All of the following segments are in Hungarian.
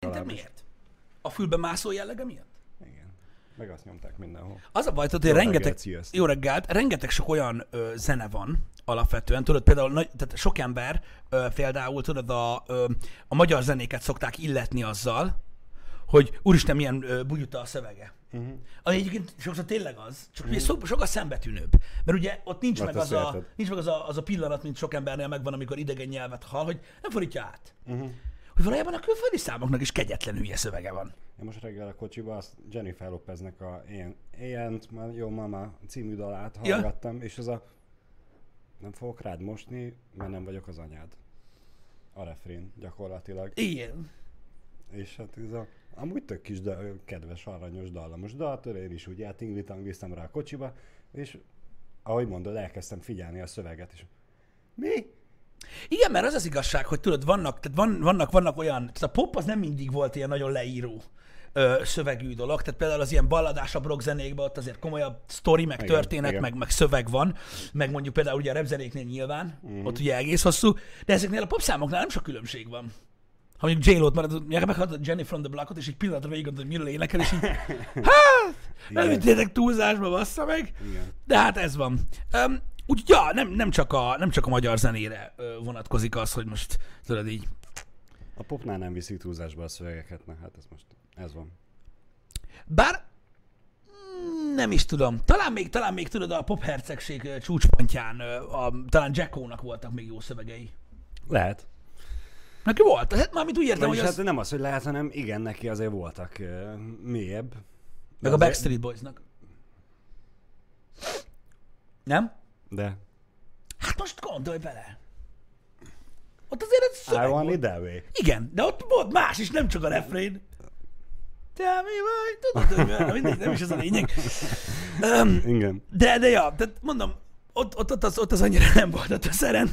Szerinted miért? A fülbe mászó jellege miatt? Igen. Meg azt nyomták mindenhol. Az a baj, tudod, hogy Jó rengeteg, reggelt, jó reggelt, rengeteg sok olyan ö, zene van alapvetően, tudod, például nagy, tehát sok ember ö, például, tudod, a, ö, a magyar zenéket szokták illetni azzal, hogy úristen, milyen ö, bugyuta a szövege. Mhm. Uh-huh. Ami egyébként sokszor tényleg az, csak ugye so, sokkal szembetűnőbb. Mert ugye ott nincs Hát meg, az a, érted. nincs meg az, a, az a pillanat, mint sok embernél megvan, amikor idegen nyelvet hall, hogy nem fordítja át. Mhm. Uh-huh. Hogy valójában a külföldi számoknak is kegyetlen hülye szövege van. Én most reggel a kocsiba azt Jennifer Lopeznek a ilyen, ilyen jó mama című dalát Ja. hallgattam, és az a nem fogok rád mosni, mert nem vagyok az anyád. A refrén gyakorlatilag. Igen. És hát ez a, amúgy tök kis, de kedves, aranyos dallamos dal, tőle én is úgy eltingli-tangliztam rá a kocsiba, és ahogy mondod, elkezdtem figyelni a szöveget, és mi? Igen, mert az az igazság, hogy tudod, vannak, tehát van, vannak, vannak olyan, tehát a pop az nem mindig volt ilyen nagyon leíró ö, szövegű dolog, tehát például az ilyen balladásabb rock zenékben ott azért komolyabb sztori, meg Igen, történet, igen. meg, meg szöveg van, meg mondjuk például ugye a repzenéknél nyilván, mm. ott ugye egész hosszú, de ezeknél a popszámoknál nem sok különbség van. Ha mondjuk J-Lo-t marad, meghallgatod Jenny from the Blockot, és egy pillanatra végig gondolod, hogy miről énekel, és így, hát, nem vittétek túlzásba, bassza meg. Igen. De hát ez van. Um, úgy, ja, nem, nem, csak a, nem csak a magyar zenére vonatkozik az, hogy most tudod így. A popnál nem viszik túlzásba a szövegeket, na hát ez most, ez van. Bár mm, nem is tudom. Talán még, talán még tudod, a pop hercegség ö, csúcspontján a, talán Jackónak voltak még jó szövegei. Lehet. Neki volt. Hát mármint úgy értem, Nem, hogy hát az, nem az, hogy lehet, hanem igen, neki azért voltak uh, mélyebb. meg a azért- Backstreet Boysnak. Nem? De Hát most gondolj bele. Ott azért ez I szöveg want volt. it that way. Igen, de ott volt más is, nem csak a refrén. Te mi vagy? Tudod, hogy mi- mindegy, nem is ez a lényeg. Um, Igen. de, de ja, tehát mondom, ott, ott, ott, az, ott az annyira nem volt ott a szeren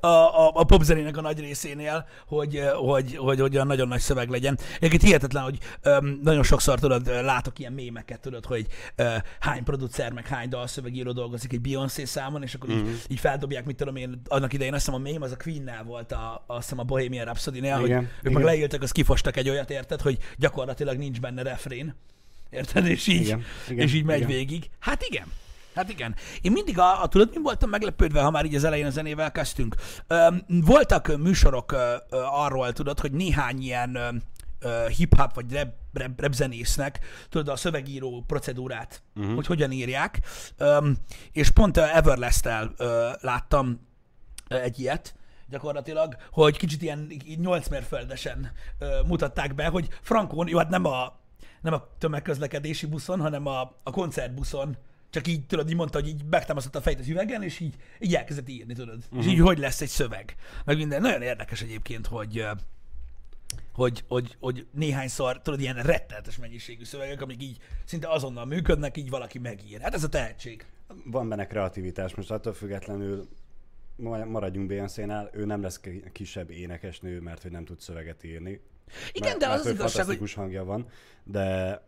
a, a, a popzenének a nagy részénél, hogy, hogy, hogy, hogy olyan nagyon nagy szöveg legyen. Egyébként hihetetlen, hogy um, nagyon sokszor tudod, látok ilyen mémeket, tudod, hogy uh, hány producer, meg hány dalszövegíró dolgozik egy Beyoncé számon, és akkor Mhm. így, így feldobják, mit tudom én, annak idején azt hiszem a mém az a Queen-nál volt, a, azt hiszem a Bohemian Rhapsody-nél, hogy ők igen. meg leültek, az kifostak egy olyat, érted, hogy gyakorlatilag nincs benne refrén. Érted? És így, Igen, igen, és így megy igen. végig. Hát igen. Hát igen. Én mindig, a, a tudod, mi voltam meglepődve, ha már így az elején a zenével kezdtünk. Öm, voltak műsorok ö, ö, arról, tudod, hogy néhány ilyen ö, hip-hop vagy rap, rap, rap zenésznek, tudod, a szövegíró procedúrát, uh-huh. hogy hogyan írják. Öm, és pont Everlast-tel ö, láttam ö, egy ilyet, gyakorlatilag, hogy kicsit ilyen így nyolc mérföldesen ö, mutatták be, hogy Frankon, jó, hát nem a, nem a tömegközlekedési buszon, hanem a, a koncertbuszon, csak így, tudod, így mondta, hogy így megtámasztotta a fejét az üvegen, és így, így elkezdett írni, tudod. Uh-huh. És így hogy lesz egy szöveg. Meg minden. Nagyon érdekes egyébként, hogy hogy, hogy, hogy néhányszor, tudod, ilyen rettenetes mennyiségű szövegek, amik így szinte azonnal működnek, így valaki megír. Hát ez a tehetség. Van benne kreativitás, most attól függetlenül ma- maradjunk Beyoncé-nál, ő nem lesz ki- kisebb énekesnő, mert hogy nem tud szöveget írni. Igen, mert, de az mert az hogy igazság, hogy hangja van, de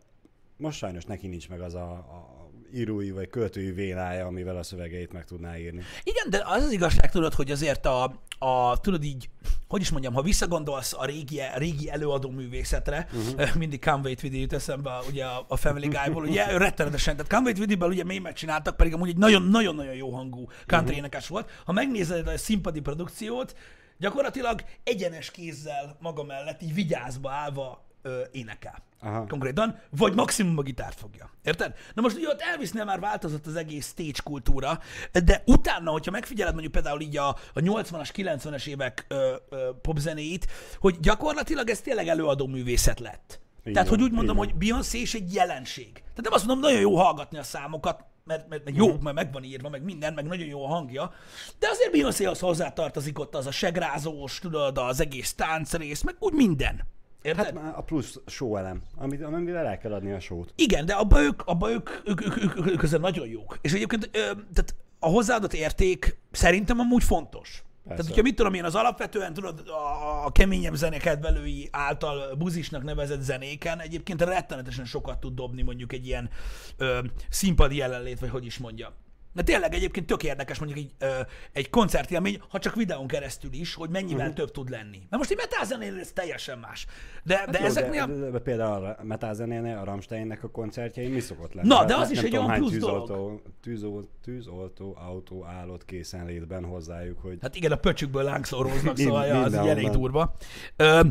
most sajnos neki nincs meg az a, a írói vagy költői vénája, amivel a szövegeit meg tudná írni. Igen, de az az igazság, tudod, hogy azért a, a tudod így, hogy is mondjam, ha visszagondolsz a régi, régi előadó művészetre, uh-huh. mindig With You jut eszembe ugye a, a Family Guy-ból, ugye ő rettenetesen, tehát With You-ból ugye mémet csináltak, pedig amúgy egy nagyon-nagyon-nagyon jó hangú country uh-huh. énekes volt. Ha megnézed a színpadi produkciót, gyakorlatilag egyenes kézzel maga mellett, így vigyázba állva ö, énekel. Aha. Konkrétan, vagy maximum a gitárt fogja. Érted? Na most ugye ott Elvisnél már változott az egész stage kultúra, de utána, hogyha megfigyeled mondjuk például így a, a 80-as, 90-es évek ö, ö, popzenéit, hogy gyakorlatilag ez tényleg előadó művészet lett. Így Tehát, hogy úgy mondom, van. hogy Beyoncé is egy jelenség. Tehát nem azt mondom, nagyon jó hallgatni a számokat, mert, mert, mert jó, mert meg van írva, meg minden, meg nagyon jó a hangja, de azért Beyoncéhoz hozzátartozik ott az a segrázós, tudod, az egész táncrész, meg úgy minden. Érted? Hát már a plusz show elem, amit, amivel el kell adni a sót. Igen, de abban ők, abba ők, ők, ők, ők, ők, ők azért nagyon jók. És egyébként ö, tehát a hozzáadott érték szerintem amúgy fontos. Tehát, hogyha mit tudom én, az alapvetően tudod, a, a keményebb zenekedvelői által buzisnak nevezett zenéken egyébként rettenetesen sokat tud dobni mondjuk egy ilyen ö, színpadi jelenlét, vagy hogy is mondja. De tényleg egyébként tök érdekes mondjuk egy, ö, egy koncertélmény, ha csak videón keresztül is, hogy mennyivel uh-huh. több tud lenni. Mert most egy metázenél ez teljesen más. De, de Jó, ezeknél... De, de, például a Metázenénél, a Rammsteinnek a koncertjein mi szokott lenni? Na, de Hát az is nem egy olyan plusz dolog. tűzoltó, tűzoltó, tűzoltó autó állott készenlétben hozzájuk, hogy Hát igen, a pöcsükből lángszóróznak, Mind- szóval ja, az így elég durva. Ö,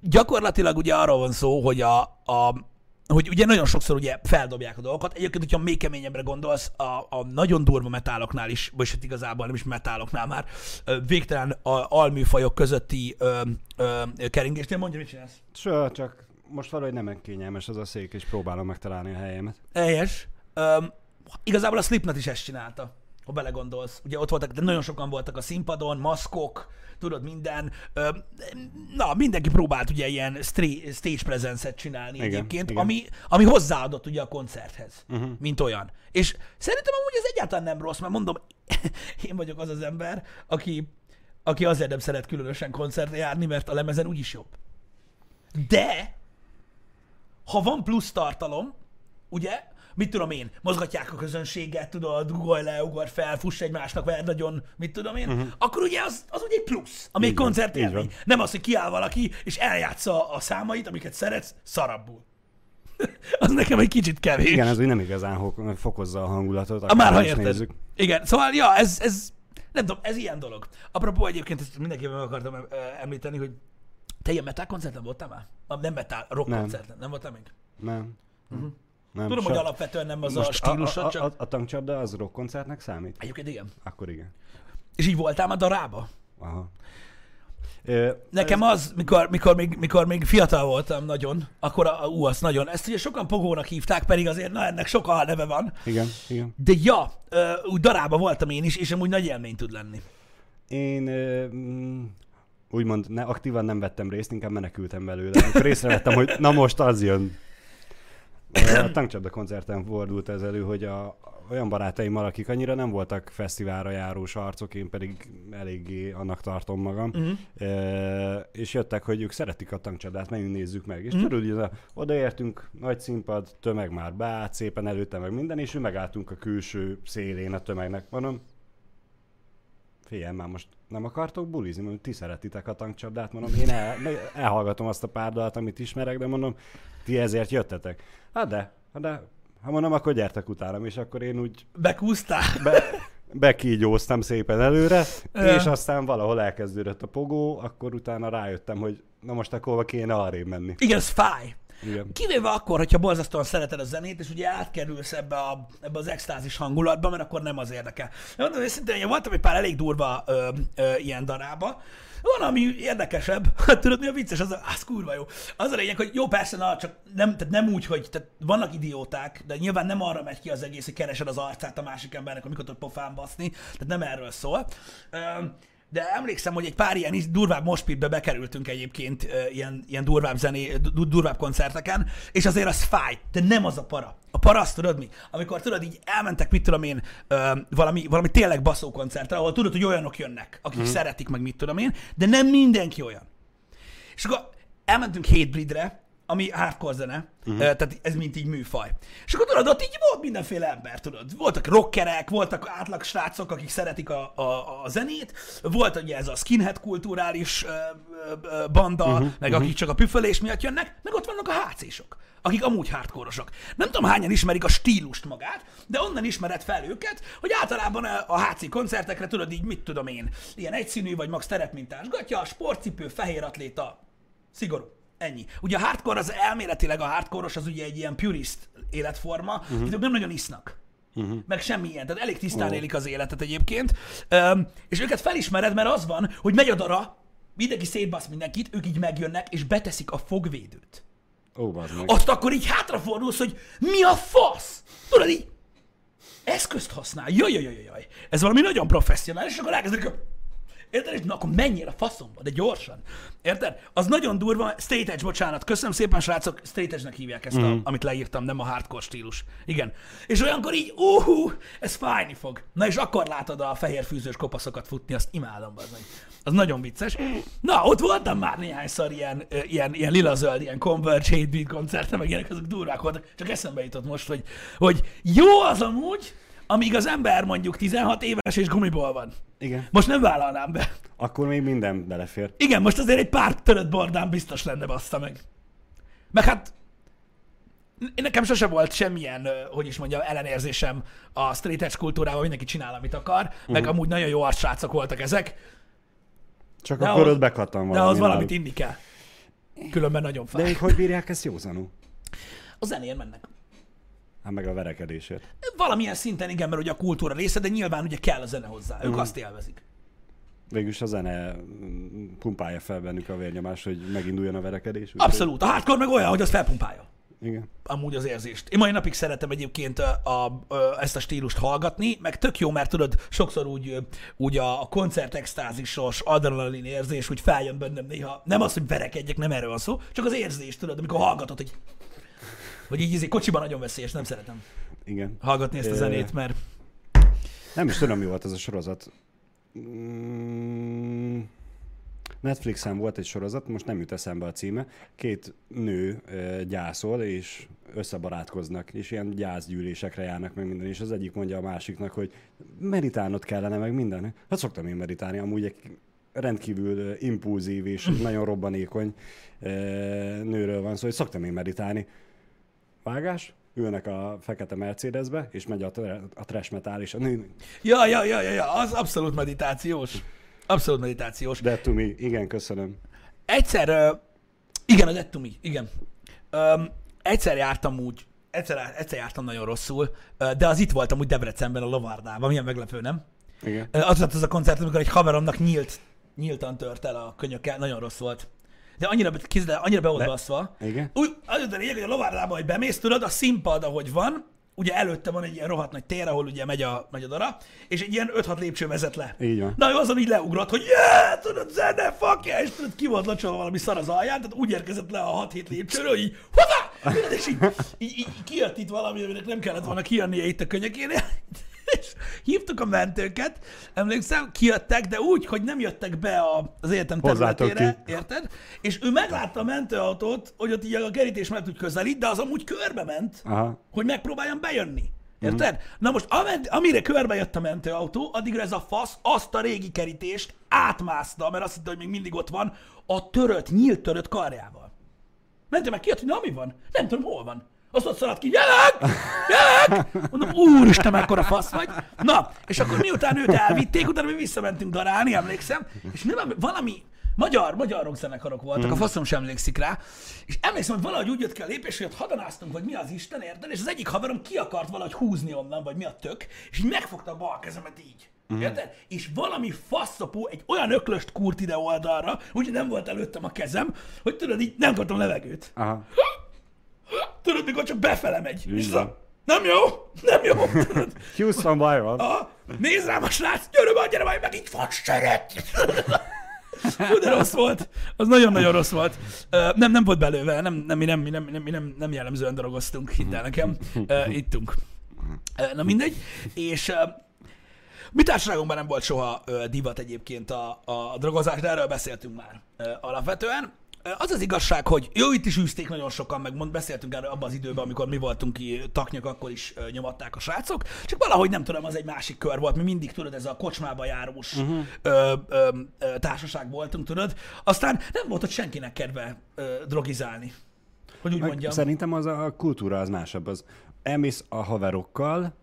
gyakorlatilag ugye arról van szó, hogy a, a hogy ugye nagyon sokszor ugye feldobják a dolgokat. Egyébként, hogyha még keményebbre gondolsz, a, a nagyon durva metáloknál is, vagy hát igazából nem is metáloknál már, végtelen a, alműfajok közötti ö, ö, keringésnél, mondja, mit csinálsz? Ső, csak most valahogy nem kényelmes az a szék, és próbálom megtalálni a helyemet. Helyes. Igazából a Slipknot is ezt csinálta, ha belegondolsz. Ugye ott voltak, de nagyon sokan voltak a színpadon, maszkok, tudod, minden. Öm, na, mindenki próbált ugye ilyen stage presence-et csinálni Igen, egyébként, igen. Ami, ami hozzáadott ugye a koncerthez, uh-huh. mint olyan. És szerintem amúgy ez egyáltalán nem rossz, mert mondom, én vagyok az az ember, aki, aki azért nem szeret különösen koncertre járni, mert a lemezen úgyis jobb. De, ha van plusz tartalom, ugye, mit tudom én, mozgatják a közönséget, tudod, ugorj le, ugorj fel, fuss egymásnak, verd nagyon, mit tudom én, uh-huh. akkor ugye az, az ugye egy plusz, ami egy koncert élmény. Nem az, hogy kiáll valaki, és eljátsza a számait, amiket szeretsz, szarabbul. az nekem egy kicsit kevés. Igen, ez úgy nem igazán fokozza a hangulatot. Ah, már ha érted. nézzük. Igen, szóval, ja, ez, ez, nem tudom, ez ilyen dolog. Apropó egyébként, ezt mindenképpen meg akartam említeni, hogy te ilyen metal koncerten voltál már? Nem metal, rock Nem. koncerten, nem voltál még? Nem. Uh-huh. Nem. Tudom, so- hogy alapvetően nem az a Most stílusod, a, a, csak... a, a tankcsapda az rock koncertnek számít? Egyébként igen. Akkor igen. És így voltál már darába? Aha. Ö, Nekem az, mikor, mikor, még, mikor még fiatal voltam nagyon, akkor a, ú, azt nagyon, ezt ugye sokan pogónak hívták, pedig azért, na ennek sok a neve van. Igen, igen. De ja, ö, úgy darába voltam én is, és amúgy nagy élmény tud lenni. Én ö, mm, úgymond ne, aktívan nem vettem részt, inkább menekültem belőle. Amikor észrevettem, hogy na most az jön. A tankcsapda koncerten fordult ez elő, hogy a, olyan barátaimmal, akik annyira nem voltak fesztiválra járós arcok, én pedig eléggé annak tartom magam, Mhm. e, és jöttek, hogy ők szeretik a tankcsapdát, menjünk nézzük meg. És Mhm. körülbelül odaértünk, nagy színpad, tömeg már beállt szépen előtte, meg minden, és mi megálltunk a külső szélén a tömegnek. Mondom, Figyelj, már most nem akartok bulizni, mert ti szeretitek a tankcsapdát, mondom, én el, elhallgatom azt a pár dalt, amit ismerek, de mondom, ti ezért jöttetek. Hát de, hát de, ha mondom, akkor gyertek utánam, és akkor én úgy Bekúztál? be, bekígyóztam szépen előre, és aztán valahol elkezdődött a pogó, akkor utána rájöttem, hogy na most akkor kéne arrébb menni. Igen, ez fáj. Igen. Kivéve akkor, hogyha borzasztóan szereted a zenét, és ugye átkerülsz ebbe, a, ebbe az extázis hangulatba, mert akkor nem az érdekel. De mondom őszintén, én voltam egy pár elég durva ö, ö, ilyen darába. Van, ami érdekesebb. Hát tudod, mi a vicces? Az, a, az kurva jó. Az a lényeg, hogy jó, persze, na, csak nem, tehát nem úgy, hogy tehát vannak idióták, de nyilván nem arra megy ki az egész, hogy keresed az arcát a másik embernek, amikor tud pofán baszni. Tehát nem erről szól. Ö, de emlékszem, hogy egy pár ilyen durvább mospitbe bekerültünk egyébként ilyen, ilyen durvább zené, du- durvább koncerteken, és azért az fáj, de nem az a para. A para azt tudod mi? Amikor tudod, így elmentek, mit tudom én, valami, valami tényleg baszó koncertre, ahol tudod, hogy olyanok jönnek, akik mm. szeretik, meg mit tudom én, de nem mindenki olyan. És akkor elmentünk Hatebreedre, ami hardcore zene, uh-huh. tehát ez mint így műfaj. És akkor tudod, ott így volt mindenféle ember, tudod. Voltak rockerek, voltak átlag srácok, akik szeretik a, a, a zenét, volt ugye ez a skinhead kulturális ö, ö, banda, uh-huh. meg uh-huh. akik csak a püfölés miatt jönnek, meg ott vannak a HC-sok, akik amúgy hardcore-osok. Nem tudom, hányan ismerik a stílust magát, de onnan ismered fel őket, hogy általában a HC koncertekre tudod így, mit tudom én, ilyen egyszínű vagy max terepmintás gatya, sportcipő, fehér atléta, Szigorú. Ennyi. Ugye a hardcore az elméletileg a hardcore az ugye egy ilyen purist életforma, uh-huh. akik nem nagyon isznak. Uh-huh. Meg semmi ilyen. Tehát elég tisztán élik az életet egyébként. Üm, és őket felismered, mert az van, hogy megy a dara, mindenki szétbasz mindenkit, ők így megjönnek, és beteszik a fogvédőt. Ó. Azt akkor így hátrafordulsz, hogy mi a fasz? Tudod így? Eszközt használ. Jaj, jaj, jaj, jaj. Ez valami nagyon professzionális, és akkor elkezdenek a... Érted? És na, akkor menjél a faszomba, de gyorsan. Érted? Az nagyon durva. Straight Edge, bocsánat. Köszönöm szépen, srácok. Straight Edge-nek hívják ezt, a, amit leírtam, nem a hardcore stílus. Igen. És olyankor így, úhú, ez fájni fog. Na és akkor látod a fehér fűzős kopaszokat futni, azt imádom, az meg. Az nagyon vicces. Na, ott voltam már néhányszor ilyen, ilyen, ilyen lila-zöld, ilyen Converge Hate Beat koncerten, meg ilyenek, azok durvák voltak. Csak eszembe jutott most, hogy, hogy jó az amúgy, amíg az ember mondjuk 16 éves és gumiból van. Igen. Most nem vállalnám be. Akkor még minden belefér. Igen, most azért egy pár törött bordán biztos lenne, bassza meg. Meg hát nekem sose volt semmilyen, hogy is mondjam, ellenérzésem a straight edge kultúrával, mindenki csinál, amit akar, uh-huh. meg amúgy nagyon jó arcsrácok voltak ezek, Csak De akkor ott bekattan de valami. az valamit inni kell. Különben nagyon De fáj. ők hogy bírják ezt józanul? A zenén mennek. Hát meg a verekedésért. Valamilyen szinten igen, mert ugye a kultúra része, de nyilván ugye kell a zene hozzá. Ők Mhm. azt élvezik. Végülis a zene mm, pumpálja fel bennük a vérnyomást, hogy meginduljon a verekedés. Abszolút. A hardcore meg olyan, hogy az felpumpálja. Igen. amúgy az érzést. Én mai napig szeretem egyébként a, a, a, ezt a stílust hallgatni, meg tök jó, mert tudod, sokszor úgy, úgy a, a koncertextázisos adrenalin érzés úgy feljön bennem néha. Nem az, hogy verekedjek, nem erről van szó, csak az érzés, tudod, amikor hallgatod, hogy vagy így izé, kocsiban nagyon veszélyes, nem szeretem Igen. hallgatni ezt a zenét, mert Nem is tudom, mi volt ez a sorozat. Mm, Netflixen volt egy sorozat, most nem jut eszembe a címe. Két nő gyászol, és összebarátkoznak, és ilyen gyászgyűlésekre járnak meg minden, és az egyik mondja a másiknak, hogy meditálnod kellene meg minden. Hát szoktam én meditálni, amúgy egy rendkívül impulzív és nagyon robbanékony ö, nőről van szó, hogy szoktam én meditálni. Vágás, ülnek a fekete Mercedesbe, és megy a, tra- a trash metal, és a nő, ja, ja, ja, ja, ja, az abszolút meditációs. Abszolút meditációs. Dead to me, igen, köszönöm. Egyszer, ö, igen, a Dead to Me, igen. Öm, egyszer jártam úgy, egyszer, egyszer jártam nagyon rosszul, ö, de az itt voltam úgy Debrecenben, a Lovárdában, milyen meglepő, nem? Igen. Ö, Az volt az a koncert, amikor egy haveromnak nyílt, nyíltan tört el a könyöke, nagyon rossz volt. De annyira, kézzel, annyira be volt baszva. Igen. Úgy, az a lényeg, hogy a Lovárdában, hogy bemész, tudod, a színpad, ahogy van, ugye előtte van egy ilyen rohadt nagy tér, ahol ugye megy a, megy a dara, és egy ilyen 5-6 lépcső vezet le. Így van. Na, ő azon így leugrott, hogy yeah, tudod, zene, fuck yeah, és tudod, ki volt locsolva valami szar az alján, tehát úgy érkezett le a 6-7 lépcsőről, hogy így! Tudod, és így, így, így, kijött itt valami, aminek nem kellett volna kijönnie itt a könyökénél, és hívtuk a mentőket, emlékszem, kijöttek, de úgy, hogy nem jöttek be a, az Hozzátok területére, érted? És ő meglátta a mentőautót, hogy ott így a kerítés mellett úgy közelít, de az amúgy körbe ment, Aha. hogy megpróbáljon bejönni. Érted? Mm. Na most, amire körbe jött a mentőautó, addigra ez a fasz azt a régi kerítést átmászta, mert azt hitte, hogy még mindig ott van, a törött, nyílt törött karjával. Mentő meg kijött, hogy na mi van? Nem tudom, hol van. Azt ott szaladt ki, gyerek! Gyerek! Mondom, úristen, mekkora fasz vagy. Na, és akkor miután őt elvitték, utána mi visszamentünk darálni, emlékszem, és nem, valami, magyar, magyar rockzenekarok voltak, mm. a faszom sem emlékszik rá, és emlékszem, hogy valahogy úgy jött ki a lépés, hogy ott hadanáztunk, vagy mi az Isten, érted? És az egyik haverom ki akart valahogy húzni onnan, vagy mi a tök, és így megfogta a bal kezemet így. Mm. Érted? És valami faszapó, egy olyan öklöst kurt ide oldalra, úgyhogy nem volt előttem a kezem, hogy tudod, így nem kaptam levegőt. Aha. Tudod, mikor csak befele megy. És van. az a- nem jó, nem jó. Tudod, Houston baj van. Aha, nézd rám a srác, gyere már, gyere már, meg itt fasz szeret. Fú, de rossz volt. Az nagyon-nagyon rossz volt. Ö, nem, nem volt belőle, nem, nem, mi nem, mi nem, nem, mi nem, nem jellemzően drogoztunk, hidd el nekem. Ö, ittunk. Ö, Na mindegy. És ö, mi társaságunkban nem volt soha ö, divat egyébként a, a drogozás, de erről beszéltünk már ö, alapvetően. Az az igazság, hogy jó, itt is űzték nagyon sokan, meg mond, beszéltünk erről abban az időben, amikor mi voltunk ki taknyak, akkor is nyomatták a srácok. Csak valahogy nem tudom, az egy másik kör volt. Mi mindig, tudod, ez a kocsmába járós uh-huh. ö, ö, ö, társaság voltunk, tudod. Aztán nem volt ott senkinek kedve ö, drogizálni. Hogy úgy Meg mondjam. Szerintem az a kultúra az másabb. Az elmész a haverokkal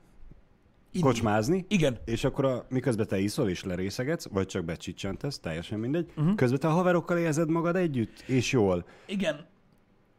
Inni. kocsmázni, Igen. és akkor a, miközben te iszol és lerészegetsz, vagy csak becsicsentesz, teljesen mindegy, uh-huh. közben te a haverokkal érzed magad együtt, és jól. Igen.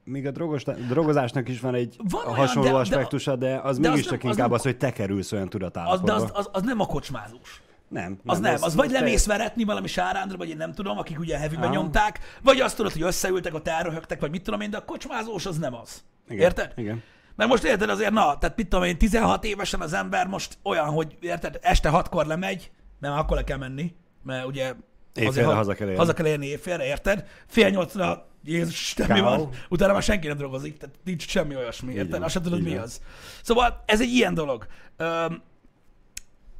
Míg a drogos, drogozásnak is van egy Van olyan, hasonló de- aspektusa, de az de az mégiscsak nem- az inkább nem- az, hogy te kerülsz olyan Az, tudatállapotba. de az, az, az, nem a kocsmázós. nem, Az nem, az vagy te- lemész veretni valami sárándra, vagy én nem tudom, akik ugye Aha. nyomták, vagy azt tudod, hogy összeültek, ott elröhögtek, vagy mit tudom én, de a kocsmázós az nem az. Igen, Érted? Igen. Mert most érted azért, na, tehát mit tudom én, 16 évesen az ember most olyan, hogy érted, este hatkor lemegy, mert akkor le kell menni, mert ugye Éjfélre ha- haza kell érni. Haza kell érni éjfélre, érted? Fél nyolcra, Jézus, Isten, mi Káó. van? Utána már senki nem drogozik, tehát nincs semmi olyasmi, érted? van, Azt sem tudod, mi az. Szóval ez egy ilyen dolog.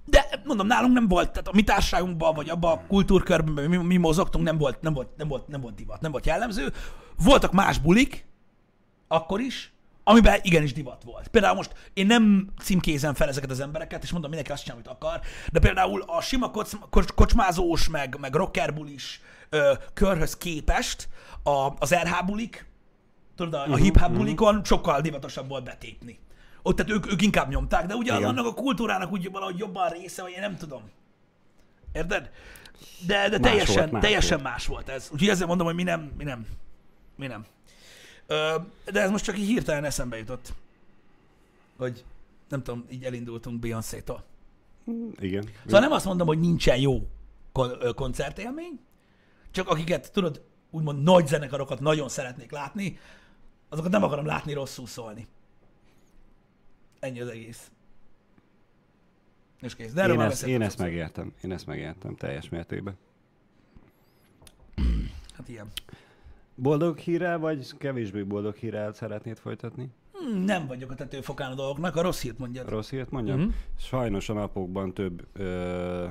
De mondom, nálunk nem volt, tehát a mi társaságunkban, vagy abban a kultúrkörben, mi, mi mozogtunk, nem volt, nem, volt, nem, volt, nem volt divat, nem volt jellemző. Voltak más bulik, akkor is, amiben igenis divat volt. Például most én nem címkézem fel ezeket az embereket, és mondom, mindenki azt csinál, amit akar, de például a sima kocs, kocs, kocsmázós, meg, meg rockerbulis ö, körhöz képest a, az RH bulik, tudod, a, a Mhm, hip-hop bulikon sokkal divatosabb volt betépni. Ott tehát ők, ők inkább nyomták, de ugye Igen. annak a kultúrának úgy valahogy jobban része, vagy én nem tudom. Érted? De, de Más teljesen, volt, más teljesen volt. más volt ez. Úgyhogy ezzel mondom, hogy mi nem, mi nem. Mi nem. Ö, de ez most csak így hirtelen eszembe jutott. Hogy nem tudom, így elindultunk Beyoncé-tól. Igen. Szóval nem azt mondom, hogy nincsen jó kon- koncertélmény, csak akiket, tudod, úgymond nagy zenekarokat nagyon szeretnék látni, azokat nem akarom látni rosszul szólni. Ennyi az egész. És kész. De erről Én ezt, én ezt megértem. Én ezt megértem teljes mértékben. Hát ilyen. Boldog hírrel, vagy kevésbé boldog hírrel szeretnéd folytatni? Hmm, Nem vagyok a tetőfokán a dolgoknak, a rossz hírt mondjad. Rossz hírt mondjam? Mhm. Sajnos a napokban több ö,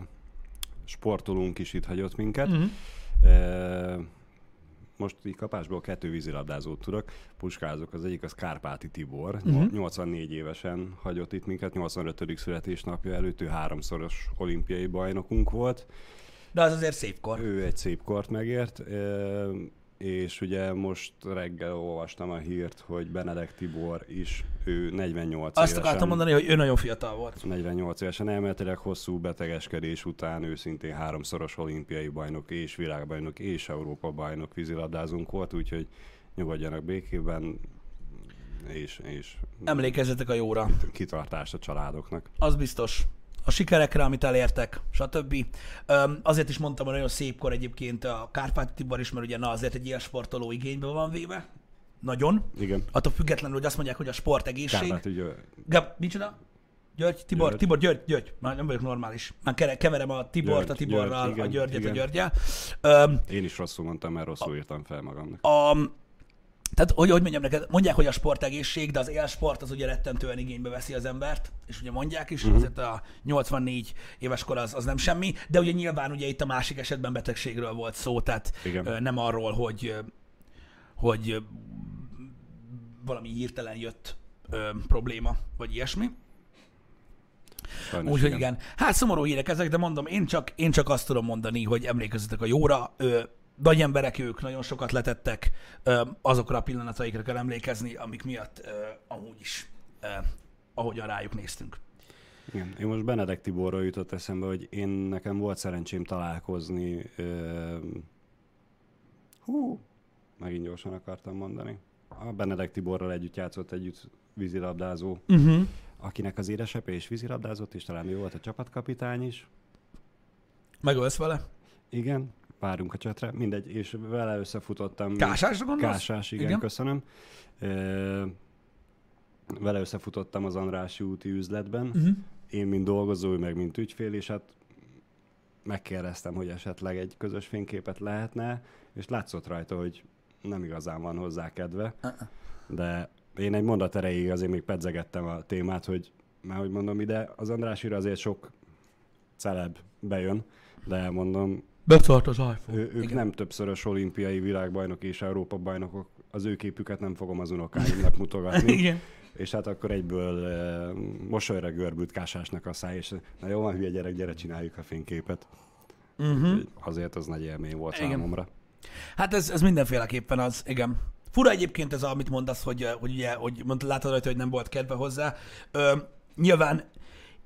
sportolónk is itt hagyott minket. Mhm. Ö, most így kapásból kettő vízilabdázót tudok. Puskázok, az egyik az Kárpáti Tibor, Mhm. uh-huh. 84 évesen hagyott itt minket, 85. születésnapja előtt, ő háromszoros olimpiai bajnokunk volt. De az azért szép kor. Ő egy szép kort megért, ö, és ugye most reggel olvastam a hírt, hogy Benedek Tibor is, ő 48 Azt évesen. akartam mondani, hogy ő nagyon fiatal volt. 48 évesen elméletileg hosszú betegeskedés után ő szintén háromszoros olimpiai bajnok és világbajnok és Európa bajnok vízilabdázónk volt, úgyhogy nyugodjanak békében, és, és Emlékezzetek a jóra. kitartást a családoknak. Az biztos. A sikerekre, amit elértek, stb. Öm, azért is mondtam, hogy nagyon szép kor egyébként a Kárpát Tibor is, mert ugye na azért egy ilyen sportoló igénybe van véve. Nagyon. Igen. Attól függetlenül, hogy azt mondják, hogy a sport egészség. Kárpát, ugye, Gab, micsoda? György, Tibor, György. Tibor, György, György. Már nem vagyok normális. Már keverem a Tibort a György, Tiborral, György, a igen, Györgyet a igen. Györgyel. Öm, én is rosszul mondtam, mert rosszul írtam fel magamnak. a, tehát, hogy, hogy mondjam neked, mondják, hogy a sport egészség, de az élsport az ugye rettentően igénybe veszi az embert, és ugye mondják is, uh-huh. azért a 84 éves kor az, az nem semmi, de ugye nyilván ugye itt a másik esetben betegségről volt szó, tehát Igen. nem arról, hogy, hogy valami hirtelen jött ö, probléma, vagy ilyesmi. Úgyhogy igen. igen. Hát szomorú hírek ezek, de mondom, én csak, én csak azt tudom mondani, hogy emlékezzetek a jóra. Ö, nagy emberek ők, nagyon sokat letettek, azokra a pillanataikra kell emlékezni, amik miatt amúgy is, ahogyan rájuk néztünk. Igen. Én most Benedek Tiborról jutott eszembe, hogy én nekem volt szerencsém találkozni. Ö, hú, megint gyorsan akartam mondani. A Benedek Tiborral együtt játszott együtt vízilabdázó, Uh-huh. akinek az édesapja is vízilabdázott, és talán ő volt a csapatkapitány is. Megölsz vele? Igen, várunk a csatre, mindegy, és vele összefutottam. Kásásra gondolsz? Kásás, igen, Igen. köszönöm. Ö, vele összefutottam az Andrássy úti üzletben. Uh-huh. Én, mint dolgozó, ő meg mint ügyfél, és hát megkérdeztem, hogy esetleg egy közös fényképet lehetne, és látszott rajta, hogy nem igazán van hozzá kedve, Uh-uh. de én egy mondat erejéig azért még pedzegettem a témát, hogy már hogy mondom ide, az Andrásira azért sok celeb bejön, de mondom, Betart az iPhone. ő, ők Igen. Nem többszörös olimpiai világbajnok és Európa bajnokok, az ő képüket nem fogom az unokáimnak mutogatni. Igen. És hát akkor egyből e, mosolyra görbült Kásásnak a száj, és na jó van, hülye gyerek, gyere, csináljuk a fényképet. Uh-huh. Azért az nagy élmény volt Igen. számomra. Hát ez, ez mindenféleképpen az, igen. Fura egyébként ez, amit mondasz, hogy, hogy ugye, hogy mondtad, látod rajta, hogy nem volt kedve hozzá. Ö, nyilván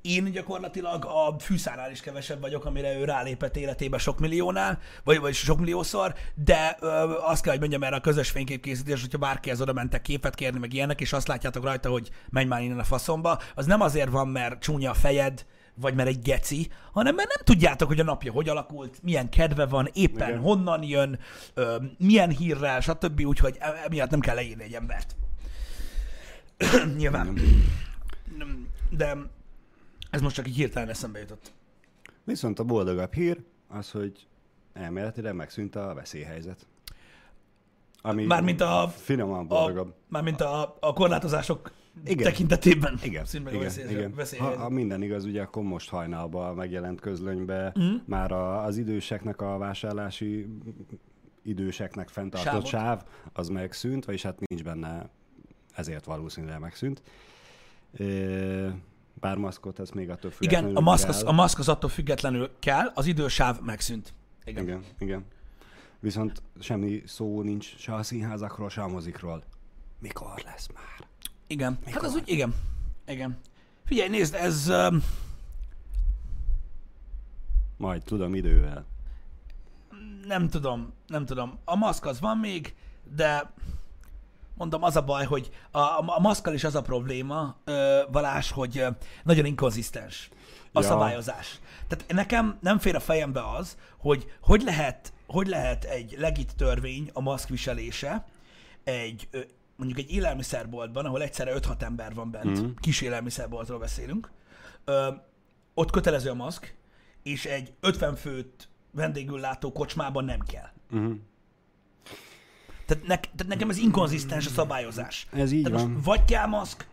én gyakorlatilag a fűszánál is kevesebb vagyok, amire ő rálépett életébe sok milliónál, vagy, vagy sok milliószor, de ö, azt kell, hogy mondjam erre a közös fényképkészítés, hogyha bárkihez oda mentek képet kérni, meg ilyenek, és azt látjátok rajta, hogy menj már innen a faszomba, az nem azért van, mert csúnya a fejed, vagy mert egy geci, hanem mert nem tudjátok, hogy a napja hogy alakult, milyen kedve van, éppen Igen. honnan jön, ö, milyen hírrel, stb. Úgyhogy e- emiatt nem kell leírni egy embert. Nyilván. De ez most csak így hirtelen eszembe jutott. Viszont a boldogabb hír az, hogy elméletileg megszűnt a veszélyhelyzet. Ami Mármint a, finoman a, boldogabb. mármint a, a korlátozások Igen. tekintetében. Igen, Színben a igen, veszély- igen. Ha, veszélyhelyzet. ha minden igaz, ugye akkor most hajnalban megjelent közlönybe Mhm. már a, az időseknek a vásárlási időseknek fenntartott Sávot. sáv, az megszűnt, vagyis hát nincs benne ezért valószínűleg megszűnt. Ö, Bár maszkot, ez még attól Igen, függetlenül a maszk, az, a maszk az attól függetlenül kell, az idősáv megszűnt. Igen. Igen, igen. Viszont semmi szó nincs se a színházakról, se a mozikról. Mikor lesz már? Igen. Hát az úgy, igen. Igen. Figyelj, nézd, ez... Um, Majd tudom idővel. nem tudom, nem tudom. A maszk az van még, de mondom, az a baj, hogy a, a maszkkal is az a probléma, ö, Valás, hogy ö, nagyon inkonzisztens a Ja. szabályozás. Tehát nekem nem fér a fejembe az, hogy hogy lehet, hogy lehet egy legit törvény a maszk viselése egy ö, mondjuk egy élelmiszerboltban, ahol egyszerre 5-6 ember van bent, mm. kis élelmiszerboltról beszélünk, ö, ott kötelező a maszk, és egy 50 főt vendégül látó kocsmában nem kell. Uh-huh. Tehát, ne, tehát nekem ez inkonzisztens a szabályozás. Ez így tehát van. most vagy kell maszk,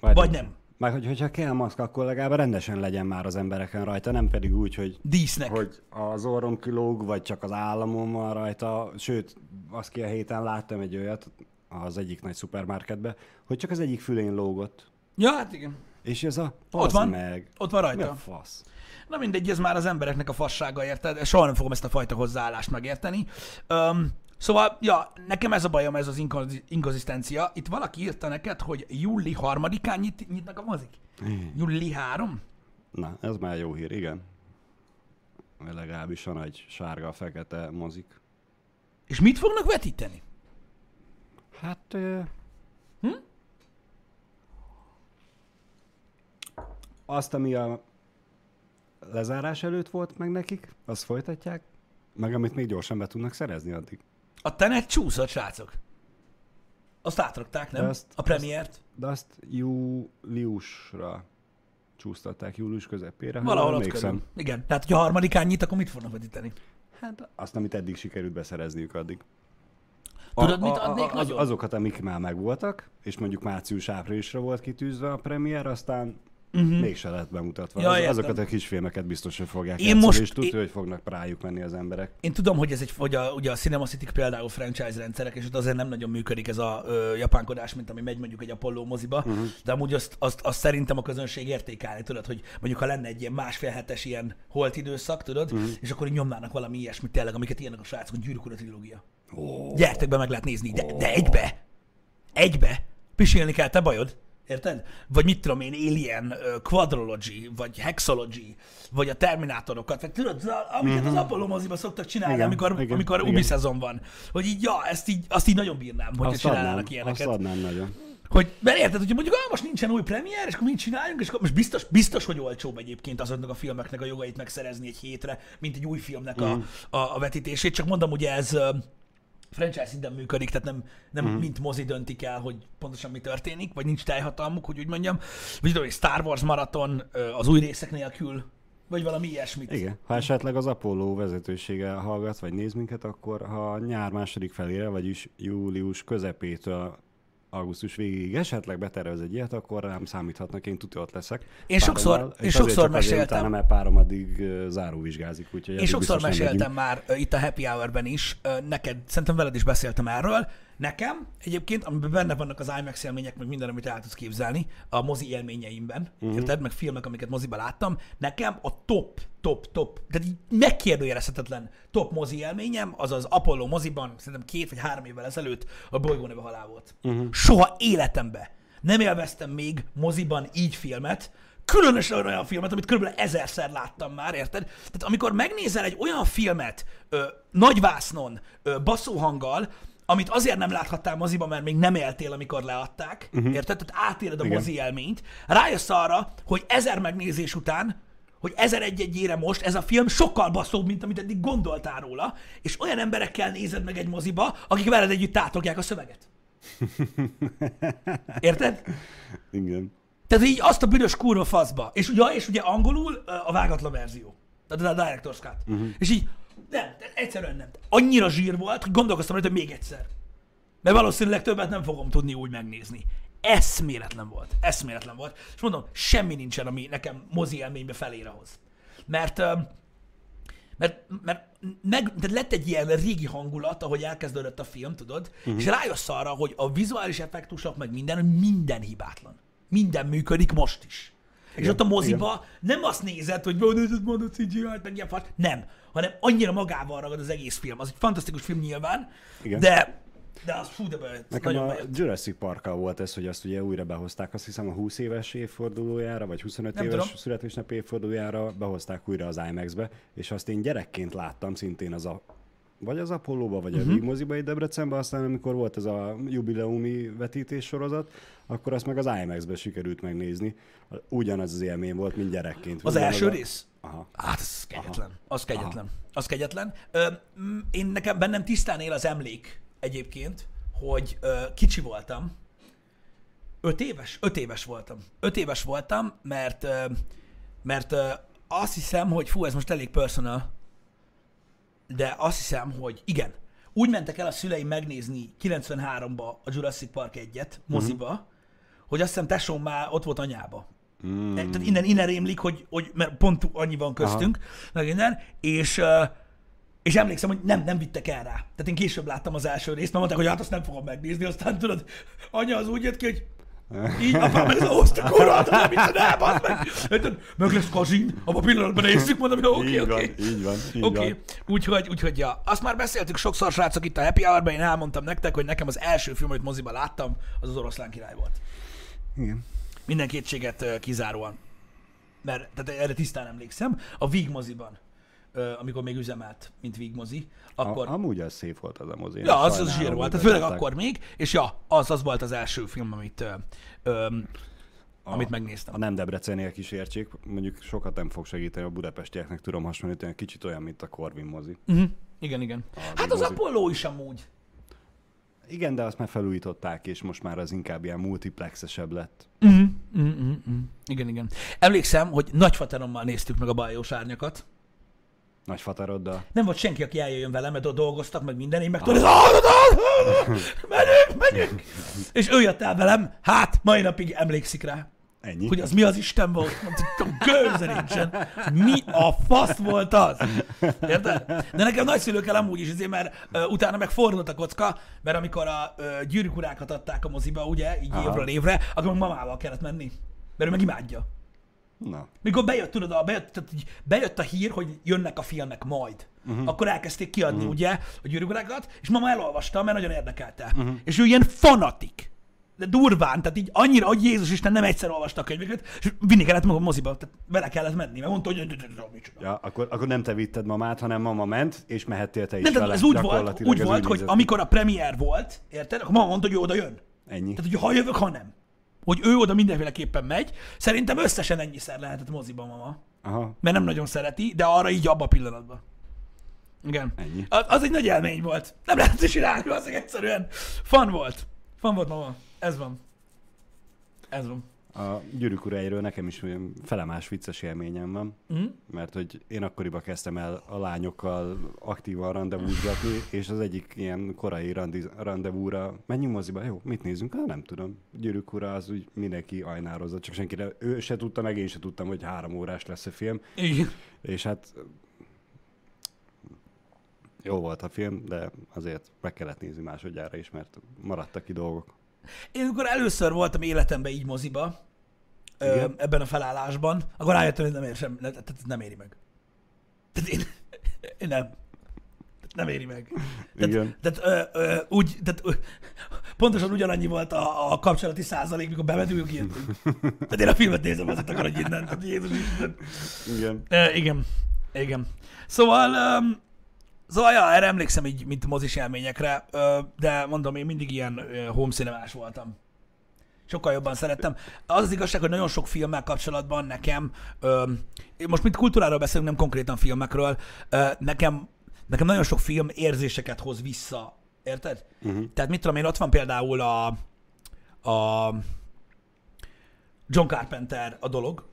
vagy nem. Meg hogy, hogyha kell maszk, akkor legalább rendesen legyen már az embereken rajta, nem pedig úgy, hogy Dísznek. hogy az orrom kilóg, vagy csak az államom van rajta. Sőt, azt ki a héten láttam egy olyat az egyik nagy szupermarketbe, hogy csak az egyik fülén lógott. Ja, hát igen. És ez a Ott van. meg. Ott van Mi rajta. a fasz? Na mindegy, ez már az embereknek a fassága, érted? Soha nem fogom ezt a fajta hozzáállást megérteni. Um, szóval, ja, nekem ez a bajom, ez az inkonzi- inkonzisztencia. Itt valaki írta neked, hogy júli harmadikán nyit, nyitnak a mozik? Júli 3? Na, ez már jó hír, igen. Legalábbis a nagy sárga-fekete mozik. És mit fognak vetíteni? Hát... Ö... Hm? Azt, ami a lezárás előtt volt meg nekik, azt folytatják, meg amit még gyorsan be tudnak szerezni addig. A tenet csúszott, srácok. Azt átrakták, nem? De azt- a premiért. De azt júliusra csúsztatták, július közepére. Valahol ott körül. Igen. Tehát, hogyha a harmadikán nyit, akkor mit fognak vetíteni? Hát azt, amit eddig sikerült beszerezniük addig. Tudod, mit adnék az, nagyon? Azokat, amik már megvoltak, és mondjuk március-áprilisra volt kitűzve a premier, aztán. Uh-huh. mégse lett bemutatva. Ja, Az, azokat a kisfilmeket biztos, hogy fogják Én játszani, most- és tudja, én- hogy fognak rájuk menni az emberek. Én tudom, hogy ez egy, hogy a, ugye a Cinema City például franchise rendszerek, és ott azért nem nagyon működik ez a ö, japánkodás, mint ami megy mondjuk egy Apollo moziba, uh-huh. de amúgy azt, azt, azt, szerintem a közönség értékelni, tudod, hogy mondjuk ha lenne egy ilyen másfél hetes ilyen holt időszak, tudod, uh-huh. és akkor így nyomnának valami ilyesmit tényleg, amiket ilyenek a srácok, hogy gyűrűk trilógia. Oh. Gyertek be, meg lehet nézni, de, de egybe, egybe, pisilni kell, te bajod. Érted? Vagy mit tudom én, Alien, Quadrology, vagy Hexology, vagy a Terminátorokat, vagy tudod, amiket az Apollo moziba szoktak csinálni, Igen, amikor, igen, amikor igen. Ubi szezon van. Hogy így, ja, ezt így, azt így nagyon bírnám, hogyha Azt adnám, csinálnának azt ilyeneket. adnám nagyon. Hogy, mert érted, hogy mondjuk, ah, most nincsen új premier, és akkor mit csináljunk, és akkor most biztos, biztos, hogy olcsóbb egyébként azoknak a filmeknek a jogait megszerezni egy hétre, mint egy új filmnek a, a, a vetítését. Csak mondom, ugye ez franchise szinten működik, tehát nem, nem mm. mint mozi döntik el, hogy pontosan mi történik, vagy nincs teljhatalmuk, hogy úgy mondjam. Vagy tudom, egy Star Wars maraton az új részek nélkül, vagy valami ilyesmit. Igen, ha esetleg az Apollo vezetősége hallgat, vagy néz minket, akkor ha nyár második felére, vagyis július közepétől augusztus végéig esetleg betervez egy ilyet, akkor rám számíthatnak, én tudja ott leszek. Én sokszor- én és sokszor azért csak azért meséltem. Utána, mert párom addig záróvizsgázik, úgyhogy Én sokszor meséltem már itt a Happy Hour-ben is, neked, szerintem veled is beszéltem erről. Nekem egyébként, amiben benne vannak az IMAX élmények, meg minden, amit el tudsz képzelni a mozi élményeimben, uh-huh. érted, meg filmek, amiket moziba láttam, nekem a top, top, top, tehát így megkérdőjelezhetetlen top mozi élményem, az az Apollo moziban, szerintem két vagy három évvel ezelőtt a bolygó neve halál volt. Uh-huh. Soha életemben nem élveztem még moziban így filmet, különösen olyan filmet, amit körülbelül ezerszer láttam már, érted? Tehát amikor megnézel egy olyan filmet ö, nagyvásznon, ö, basszóhanggal, amit azért nem láthattál moziban, mert még nem éltél, amikor leadták, uh-huh. érted? Tehát átéled a Igen. mozi élményt, rájössz arra, hogy ezer megnézés után, hogy ezer egy-egyére most ez a film sokkal baszóbb, mint amit eddig gondoltál róla, és olyan emberekkel nézed meg egy moziba, akik veled együtt tátolják a szöveget. Érted? Igen. Tehát így azt a büdös kurva faszba. És ugye, és ugye angolul a vágatlan verzió. Tehát a Director's Cut. Uh-huh. És így, nem, egyszerűen nem. Annyira zsír volt, hogy gondolkoztam rajta, hogy még egyszer. Mert valószínűleg többet nem fogom tudni úgy megnézni. Eszméletlen volt. Eszméletlen volt. És mondom, semmi nincsen, ami nekem mozi élménybe felér ahhoz. Mert, Mert, mert meg, de lett egy ilyen régi hangulat, ahogy elkezdődött a film, tudod, uh-huh. és rájössz arra, hogy a vizuális effektusok, meg minden, minden hibátlan. Minden működik most is. És ott a moziba igen. nem azt nézed, hogy van ez van a cgi meg ilyen fart. Nem, hanem annyira magával ragad az egész film. Az egy fantasztikus film nyilván, igen. de de az fú, de bejött. Nekem a bejött. Jurassic park volt ez, hogy azt ugye újra behozták, azt hiszem a 20 éves évfordulójára, vagy 25 Nem éves tudom. születésnap évfordulójára behozták újra az IMAX-be, és azt én gyerekként láttam szintén az a vagy az Apollo-ba, vagy uh-huh. a Vigmoziba itt Debrecenben, aztán amikor volt ez a jubileumi vetítés sorozat, akkor azt meg az IMAX-be sikerült megnézni. Ugyanaz az élmény volt, mint gyerekként. Az első a... rész? Aha. Hát, az kegyetlen. Aha. Az kegyetlen. Aha. Az kegyetlen. Ö, én nekem bennem tisztán él az emlék egyébként, hogy ö, kicsi voltam. Öt éves? Öt éves voltam. Öt éves voltam, mert, ö, mert ö, azt hiszem, hogy fú, ez most elég personal, de azt hiszem, hogy igen, úgy mentek el a szüleim megnézni 93-ba a Jurassic Park egyet, moziba, uh-huh. hogy azt hiszem tesóm már ott volt anyába. Mm. Tehát innen, innen rémlik, hogy, hogy mert pont annyi van köztünk, meg innen, és, és emlékszem, hogy nem, nem vittek el rá. Tehát én később láttam az első részt, mert mondták, hogy hát azt nem fogom megnézni, aztán tudod, anya az úgy jött ki, hogy így, apám meg az oszta kurva, nem mit csinál, meg. Meg lesz kazin, abban a pillanatban nézzük, mondom, hogy oké, oké. Így van, így okay. van. Úgyhogy, úgyhogy, ja. Azt már beszéltük sokszor, srácok, itt a Happy hour én elmondtam nektek, hogy nekem az első film, amit moziban láttam, az az oroszlán király volt. Igen. Minden kétséget kizáróan. Mert tehát erre tisztán emlékszem. A Vig moziban amikor még üzemelt, mint Vigmozi, akkor... A, amúgy az szép volt az a mozi. Ja, az, az zsír volt, tehát főleg akkor még, és ja, az, az volt az első film, amit, ö, ö, a, amit megnéztem. A nem Debreceniek is értsék, mondjuk sokat nem fog segíteni a budapestieknek, tudom hasonlítani, kicsit olyan, mint a Corvin mozi. Uh-huh. Igen, igen. A hát az Apollo is amúgy. Igen, de azt már felújították, és most már az inkább ilyen multiplexesebb lett. Uh-huh. Uh-huh. Uh-huh. Igen, igen. Emlékszem, hogy nagyfaterommal néztük meg a bajós árnyakat. Nagy fataroddal. Nem volt senki, aki eljöjjön velem, mert ott dolgoztak, meg minden, én meg ah. menjünk, menjünk. És ő jött el velem, hát mai napig emlékszik rá. Ennyi. Hogy az mi az Isten volt? Mondtam, gőze nincsen. Mi a fasz volt az? Érted? De nekem nagyszülők el amúgy is, azért, mert uh, utána meg fordult a kocka, mert amikor a uh, gyűrűkurákat adták a moziba, ugye, így Aha. évről évre, akkor mamával kellett menni. Mert ő meg imádja. Na. Mikor bejött, tudod, a, bejött, tehát bejött a hír, hogy jönnek a filmek majd. Uh-huh. Akkor elkezdték kiadni, uh-huh. ugye, a gyűrűgulákat, és mama elolvasta, mert nagyon érdekelte. Uh-huh. És ő ilyen fanatik. De durván, tehát így annyira, hogy Jézus Isten nem egyszer olvasta a könyveket, és vinni kellett maga moziba, tehát vele kellett menni, mert mondta, hogy ja, akkor, akkor nem te vitted mamát, hanem mama ment, és mehettél te is nem, vele. Ez úgy volt, úgy volt hogy amikor a premier volt, érted, akkor mama mondta, hogy ő oda jön. Ennyi. Tehát, hogy ha jövök, ha nem hogy ő oda mindenféleképpen megy. Szerintem összesen ennyiszer lehetett moziban mama. Aha. Mert nem nagyon szereti, de arra így abba a pillanatban. Igen. Ennyi. Az, az egy nagy élmény volt. Nem lehet csinálni, az egyszerűen. Fan volt. Fan volt mama. Ez van. Ez van. A gyűrűk uráiról nekem is felemás vicces élményem van, mm. mert hogy én akkoriban kezdtem el a lányokkal aktívan rendezvúzgatni, és az egyik ilyen korai randi, rendezvúra, menjünk moziba, jó, mit nézünk? Hát nem tudom. Gyűrűk ura az úgy mindenki ajnározott, csak senki nem, ő se tudta, meg én se tudtam, hogy három órás lesz a film. Igen. És hát jó volt a film, de azért meg kellett nézni másodjára is, mert maradtak ki dolgok. Én amikor először voltam életemben így moziba, ö, ebben a felállásban, akkor rájöttem, hogy nem, ér sem, tehát nem éri meg. Tehát én, én nem. Nem éri meg. Tehát, Igen. tehát, ö, ö, úgy, tehát ö, pontosan ugyanannyi volt a, a kapcsolati százalék, mikor bevetünk ilyet. Tehát én a filmet nézem, azért akarok innen. Tehát Jézus Isten. Igen. Ö, igen. Igen. Szóval, um, szóval ja, erre emlékszem így, mint mozis élményekre, de mondom, én mindig ilyen home voltam sokkal jobban szerettem. Az az igazság, hogy nagyon sok filmmel kapcsolatban nekem, most mint kultúráról beszélünk, nem konkrétan filmekről, nekem, nekem nagyon sok film érzéseket hoz vissza. Érted? Uh-huh. Tehát mit tudom én, ott van például a, a John Carpenter a dolog,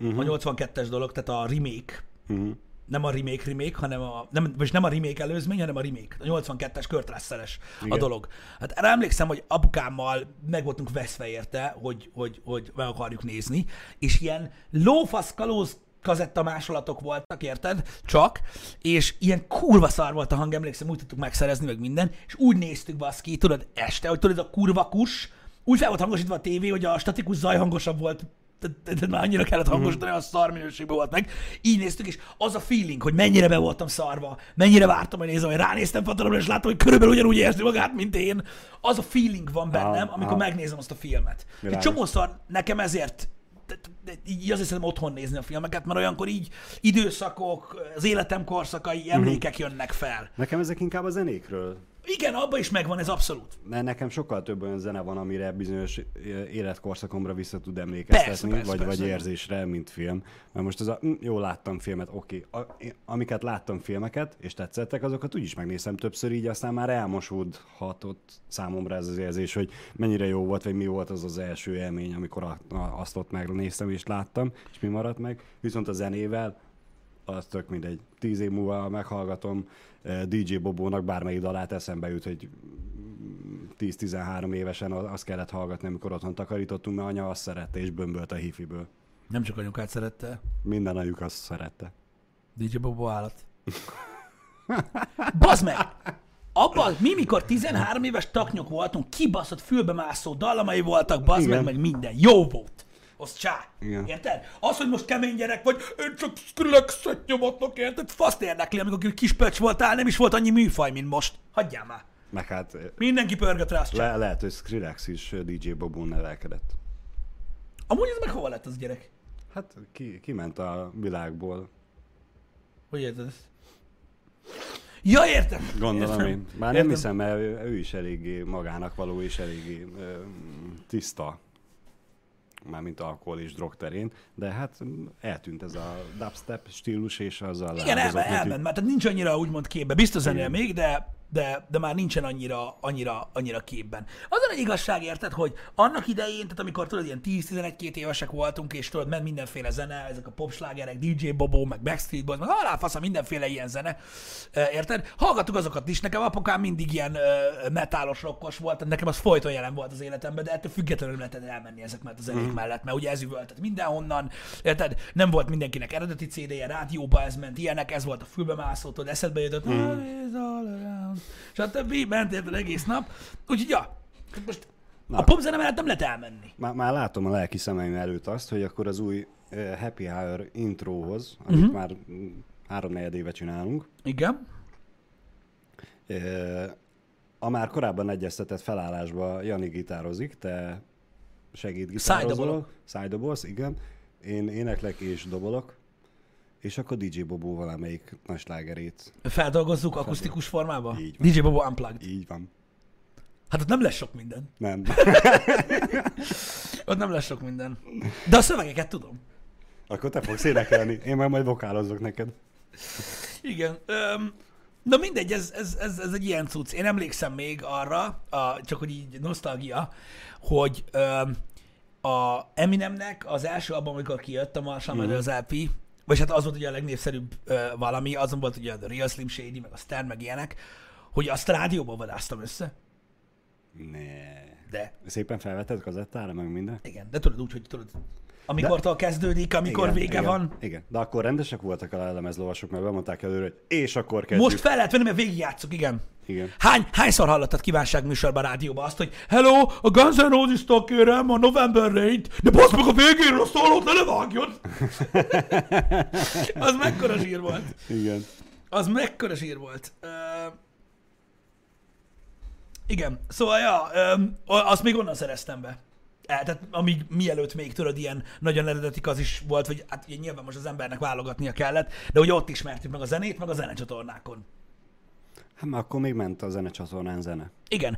uh-huh. a 82-es dolog, tehát a remake. Uh-huh nem a remake remake, hanem a, nem, vagy nem a remake előzmény, hanem a remake. A 82-es Kurt a dolog. Hát erre emlékszem, hogy apukámmal meg voltunk veszve érte, hogy, hogy, hogy meg akarjuk nézni, és ilyen lófasz kalóz kazetta másolatok voltak, érted? Csak, és ilyen kurva szar volt a hang, emlékszem, úgy tudtuk megszerezni, meg minden, és úgy néztük baszki, tudod, este, hogy tudod, a kurva kus, úgy fel volt hangosítva a tévé, hogy a statikus zaj hangosabb volt de már annyira kellett hangosítani, a szar minőségben volt meg. Így néztük, és az a feeling, hogy mennyire be voltam szarva, mennyire vártam, hogy nézem, hogy ránéztem Fatalomra, és látom, hogy körülbelül ugyanúgy érzi magát, mint én. Az a feeling van bennem, amikor ah. megnézem azt a filmet. Egy csomószor nekem ezért így azért szeretem otthon nézni a filmeket, mert olyankor így időszakok, az életem korszakai, emlékek jönnek fel. Nekem ezek inkább a zenékről. Igen, abban is megvan ez abszolút. Ne, nekem sokkal több olyan zene van, amire bizonyos ö, életkorszakomra vissza tud emlékeztetni, Persze, persze, vagy, persze. vagy érzésre, mint film. Mert most az a, hm, jó, láttam filmet, oké. A, én- amiket láttam filmeket, és tetszettek, azokat úgyis megnézem többször, így aztán már elmosódhatott számomra ez az érzés, hogy mennyire jó volt, vagy mi volt az az első élmény, amikor a, a, azt ott megnéztem és láttam, és mi maradt meg. Viszont a zenével az tök mindegy. Tíz év múlva meghallgatom eh, DJ Bobónak bármelyik dalát eszembe jut, hogy 10-13 évesen az- azt kellett hallgatni, amikor otthon takarítottunk, mert anya azt szerette, és bömbölt a hifiből. Nem csak anyukát szerette. Minden anyjuk azt szerette. DJ Bobo állat. Bazd meg! Abban, mi mikor 13 éves taknyok voltunk, kibaszott fülbemászó dallamai voltak, bazd meg, meg minden. Jó volt. Az csá. Igen. Érted? Az, hogy most kemény gyerek vagy, én csak Skrillexet nyomatok, érted? Faszt érdekli, amikor kis pöcs voltál, nem is volt annyi műfaj, mint most. Hagyjál már. Meg hát eh, Mindenki pörgött rá, le, lehet, hogy Skrillex is eh, DJ Bobón nevelkedett. Amúgy ez meg hova lett az gyerek? Hát ki, kiment a világból, Hogy érted ezt? Ja, értem. gondolom értem. én. Nem Értem. hiszem, mert ő, ő is eléggé magának való, és eléggé ö, tiszta mármint alkohol és drog terén, de hát eltűnt ez a dubstep stílus, és azzal Igen, leáldozott elment, mert tehát nincs annyira úgymond képbe. Biztos ennél még, de, de, de már nincsen annyira, annyira, annyira képben. Az a nagy igazság, érted, hogy annak idején, tehát amikor tudod, ilyen 10-11-2 évesek voltunk, és tudod, ment mindenféle zene, ezek a popslágerek, DJ Bobo, meg Backstreet Boys, meg aláfasza mindenféle ilyen zene, érted? Hallgattuk azokat is, nekem apukám mindig ilyen metálos rokkos volt, tehát nekem az folyton jelen volt az életemben, de ettől függetlenül lehetett elmenni ezek mellett a zenék mellett, mert ugye ez üvöltött mindenhonnan, érted? Nem volt mindenkinek eredeti CD-je, rádióba ez ment, ilyenek, ez volt a fülbemászó, tudod, eszedbe jutott, mm. Stb. ment érted egész nap. Úgyhogy ja, most Na. a popzene mellett nem lehet elmenni. Már, már látom a lelki szemeim előtt azt, hogy akkor az új uh, Happy Hour intróhoz, amit Mhm. uh-huh. már mm, három-negyed éve csinálunk, Igen. uh, a már korábban egyeztetett felállásba Jani gitározik, te segít gitározol. Szájdobolok. Szájdobolsz, igen. Én éneklek és dobolok. És akkor DJ Bobó valamelyik nagy slágerét. Feldolgozzuk akusztikus formában? Így van. DJ Bobo Unplugged. Így van. Hát ott nem lesz sok minden. Nem. Ott nem lesz sok minden. De a szövegeket tudom. akkor te fogsz énekelni. Én már majd vokálozok neked. Igen. Öm, na mindegy, ez, ez, ez, ez egy ilyen cucc. Én emlékszem még arra, a, csak hogy így nosztalgia, hogy öm, a Eminemnek az első abban, amikor kijött a Marshall Mhm. Mathers LP, vagy hát az volt ugye a legnépszerűbb ö, valami, azon volt ugye a Real Slim Shady, meg a Stan, meg ilyenek, hogy azt rádióban vadáztam össze. Ne. De, Szépen felvetted kazettára, meg minden? igen, de tudod úgy, hogy tudod, amikortól kezdődik, amikor igen, vége igen, van. Igen, de akkor rendesek voltak a lemezlovasok, mert bemondták előre, hogy és akkor kezdjük. Most fel lehet venni, mert végigjátszuk, igen. Igen. Hány, hányszor hallottad kívánságműsorban rádióban azt, hogy Hello, a Guns N' Roses-tól kérem a November Rain-t, de basz meg a végéről a szólót, ne levágjon! az mekkora zsír volt. Igen. Az mekkora zsír volt. Uh, igen, szóval ja, um, azt még onnan szereztem be. Tehát amíg mielőtt még tudod, ilyen nagyon eredetik az is volt, hogy hát ugye nyilván most az embernek válogatnia kellett, de hogy ott ismertük meg a zenét, meg a zenecsatornákon. Hát már akkor még ment a zenecsatornán zene. Igen,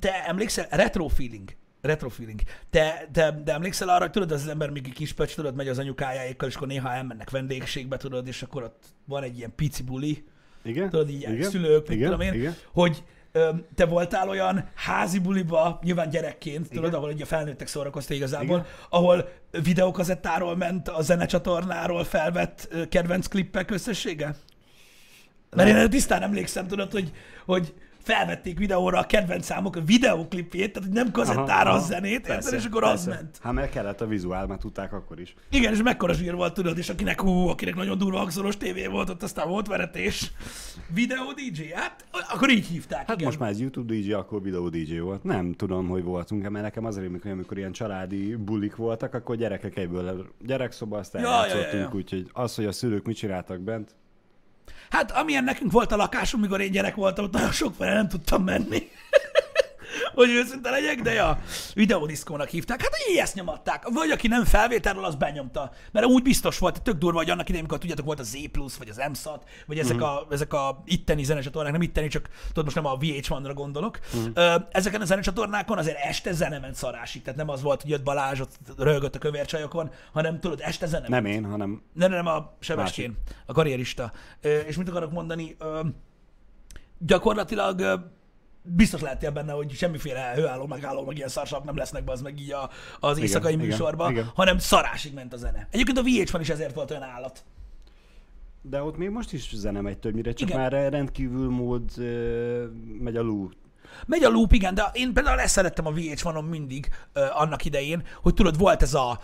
de emlékszel, retro feeling, retro feeling. De, de, de emlékszel arra, hogy tudod, az ember még egy kis pöcs, tudod, megy az anyukájáékkal, és akkor néha elmennek vendégségbe, tudod, és akkor ott van egy ilyen pici buli, Igen? tudod, így igen? szülők, igen? tudom én, Igen? hogy te voltál olyan házi buliba, nyilván gyerekként, tudod, Igen. ahol ugye felnőttek szórakoztak igazából, Igen. ahol videókazettáról ment a zenecsatornáról felvett kedvenc klippek összessége? Mert én erre tisztán emlékszem, tudod, hogy, hogy, felvették videóra a kedvenc számok a videoklipjét, tehát hogy nem kazettára Aha, a aha. zenét, Persze, érted, és akkor az persze. ment. Hát mert kellett a vizuál, mert tudták akkor is. Igen, és mekkora zsír volt, tudod, és akinek, hú, akinek nagyon durva hangszoros tévé volt, ott aztán volt veretés. Videó DJ, hát akkor így hívták, Hát igen. most már ez YouTube DJ, akkor videó DJ volt. Nem tudom, hogy voltunk, mert nekem az rémlik, hogy amikor ilyen családi bulik voltak, akkor gyerekek egyből gyerekszoba, aztán Ja, ja, ja, ja, játszottunk, ja. úgyhogy az, hogy a szülők mit csináltak bent, Hát amilyen nekünk volt a lakásunk, mikor én gyerek voltam, ott nagyon sok fele nem tudtam menni. Hogy őszinte legyek, de ja, videódiszkónak hívták. Hát, hogy ezt nyomatták. Vagy aki nem felvételről, az benyomta. Mert úgy biztos volt, tök durva, hogy annak idején, amikor tudjátok, volt a Z+, vagy az MSAT, vagy ezek, Mhm. a, ezek a itteni zenecsatornák, nem itteni, csak tudod, most nem a VH1-ra gondolok. Mhm. Ö, ezeken a zenecsatornákon azért este zene ment szarásig. Tehát nem az volt, hogy jött Balázs, ott röhögött a kövércsajokon, hanem tudod, este zene nem én, hanem nem, nem, a Sebestyén, a karrierista. És mit akarok mondani? Gyakorlatilag biztos lehetél benne, hogy semmiféle hőálló, megálló, meg ilyen szarsak nem lesznek be az meg így a, az éjszakai igen, műsorban, igen. hanem szarásig ment a zene. Egyébként a VH1 is ezért volt olyan állat. De ott még most is zene megy többnyire, csak Igen. Igen. már rendkívül mód megy a lú. Megy a loop, igen, de én például ezt szerettem a VH1-on mindig ö, annak idején, hogy tudod, volt ez a,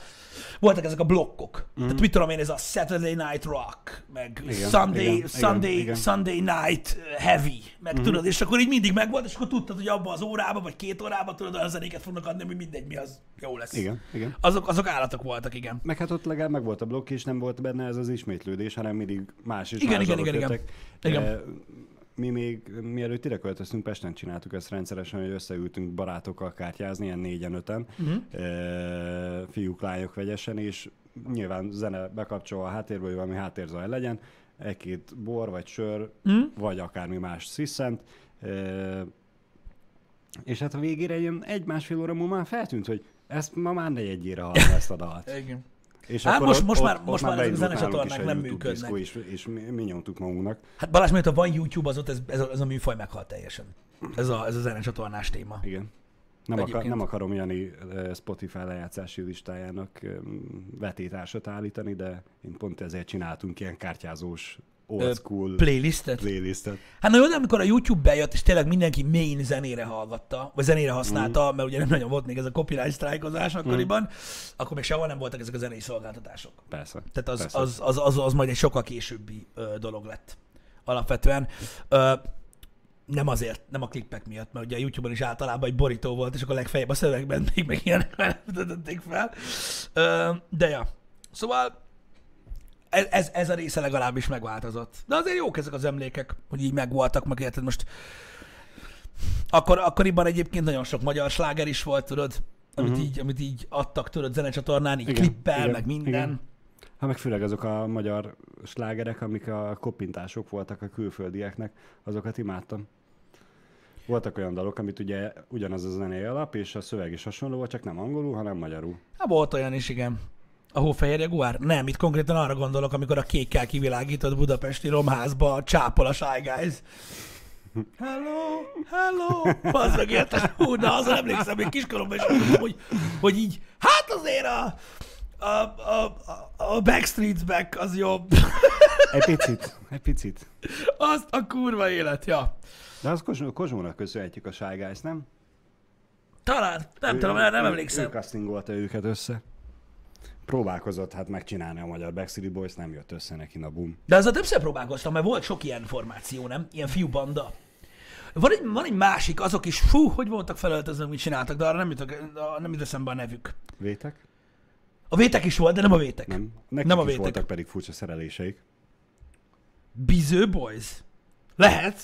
voltak ezek a blokkok. Mm. Tehát mit tudom én, ez a Saturday Night Rock, meg Igen, Sunday, igen, Sunday, igen, igen. Sunday Night Heavy, meg mm. tudod, és akkor így mindig megvolt, és akkor tudtad, hogy abban az órában, vagy két órában tudod, olyan zenéket fognak adni, hogy mindegy, mi az jó lesz. Igen, igen. Azok, azok állatok voltak, igen. Meg hát ott legalább meg volt a blokk, és nem volt benne ez az ismétlődés, hanem mindig más is Igen, más igen, igen, igen. jöttek. Igen. Mi még, mielőtt ide költöztünk, Pesten csináltuk ezt rendszeresen, hogy összeültünk barátokkal kártyázni, ilyen négyen, öten, Mhm. uh-huh. fiúk, lányok vegyesen, és nyilván zene bekapcsolva a háttérből, hogy valami háttérzaj legyen, egy-két bor, vagy sör, Mhm. vagy akármi más sziszent. És hát a végére ilyen egy-másfél óra múlva már feltűnt, hogy ezt ma már negyedjére hallom ezt a dalt. Igen. És Hát akkor most- ott- most ott- már- ott most már ezek a zenecsatornák nem működnek. És, és mi, mi nyomtuk magunknak. Hát Balázs, mióta van YouTube, azóta ez, ez, a, ez a műfaj meghalt teljesen. Ez a, ez a zenecsatornás téma. Igen. Nem, akar, nem akarom Jani Spotify lejátszási listájának vetétársat állítani, de én pont ezért csináltunk ilyen kártyázós old school Playlistet? playlistet. Hát na jó, de amikor a YouTube bejött, és tényleg mindenki main zenére hallgatta, vagy zenére használta, mm. mert ugye nem nagyon volt még ez a copyright sztrájkozás akkoriban, mm. akkor még sehol nem voltak ezek a zenei szolgáltatások. Persze. Tehát az, persze. az, az, az, az majd egy sokkal későbbi ö, dolog lett alapvetően. Ö, nem azért, nem a klippek miatt, mert ugye a YouTube-on is általában egy borító volt, és akkor legfeljebb a szövegben még meg ilyenek tették fel. Ö, de ja. Szóval ez, ez, ez a része legalábbis megváltozott. De azért jók ezek az emlékek, hogy így megvoltak, meg érted most. Akkor, akkoriban egyébként nagyon sok magyar sláger is volt, tudod, amit, Mhm. így, amit így adtak, tudod, zenecsatornán, így Igen, klippel, igen, meg minden. igen. Hát meg főleg azok a magyar slágerek, amik a kopintások voltak a külföldieknek, azokat imádtam. Voltak olyan dalok, amit ugye ugyanaz a zenei alap, és a szöveg is hasonló volt, csak nem angolul, hanem magyarul. Hát volt olyan is, igen. A hófehér jaguár? Nem, itt konkrétan arra gondolok, amikor a kékkel kivilágított budapesti romházba csápol a Shy Guys. Hello, hello, az meg érted? Hú, na, azon emlékszem, még kiskoromban is mondtam, hogy, hogy így, hát azért a, a, a, a, Backstreet's Back az jobb. Egy picit, egy picit. Azt a kurva élet, ja. De az Kozsó, Kozsónak köszönhetjük a Shy Guys, nem? Talán, nem Ő- tudom, nem ő- Ő emlékszem. castingolta őket össze. Próbálkozott hát megcsinálni a magyar Backstreet Boys, nem jött össze neki a boom. De azzal többször próbálkoztam, mert volt sok ilyen formáció, nem? Ilyen fiúbanda. Van egy, van egy másik, azok is, fú, hogy voltak felöltözve, mit csináltak, de arra nem jutok, nem jut eszembe a nevük. Vétek? A vétek is volt, de nem a vétek. Nem. Nekik Nem a vétek. voltak pedig furcsa szereléseik. Biző Boys? Lehet?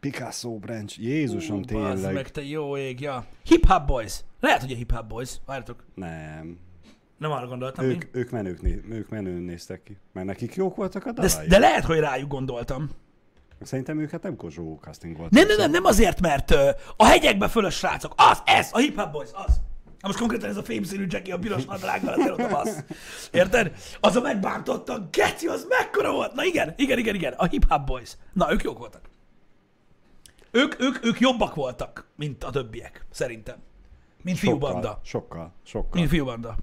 Picasso Branch, Jézusom Ú, tényleg. meg, te jó ég, ja. Hip Hop Boys. Lehet, hogy a Hip Hop Boys. Várjatok. Nem. Nem arra gondoltam Ők, még. ők, menők, ők menőn néztek ki. Mert nekik jók voltak a De, dalai. de lehet, hogy rájuk gondoltam. Szerintem őket nem Kozsó casting volt. Nem, nem, nem, nem azért, mert ö, a hegyekbe fölös srácok. Az, ez, a Hip Hop Boys, az. Na most konkrétan ez a fémszínű Jackie a piros nadrággal, azért ott a bassz. Érted? Az a megbántotta, geci, az mekkora volt. Na igen, igen, igen, igen, a Hip Hop Boys. Na, ők jók voltak. Ők, ők, ők jobbak voltak, mint a többiek, szerintem. Mint fiúbanda. Sokkal, sokkal. Mint fiúbanda.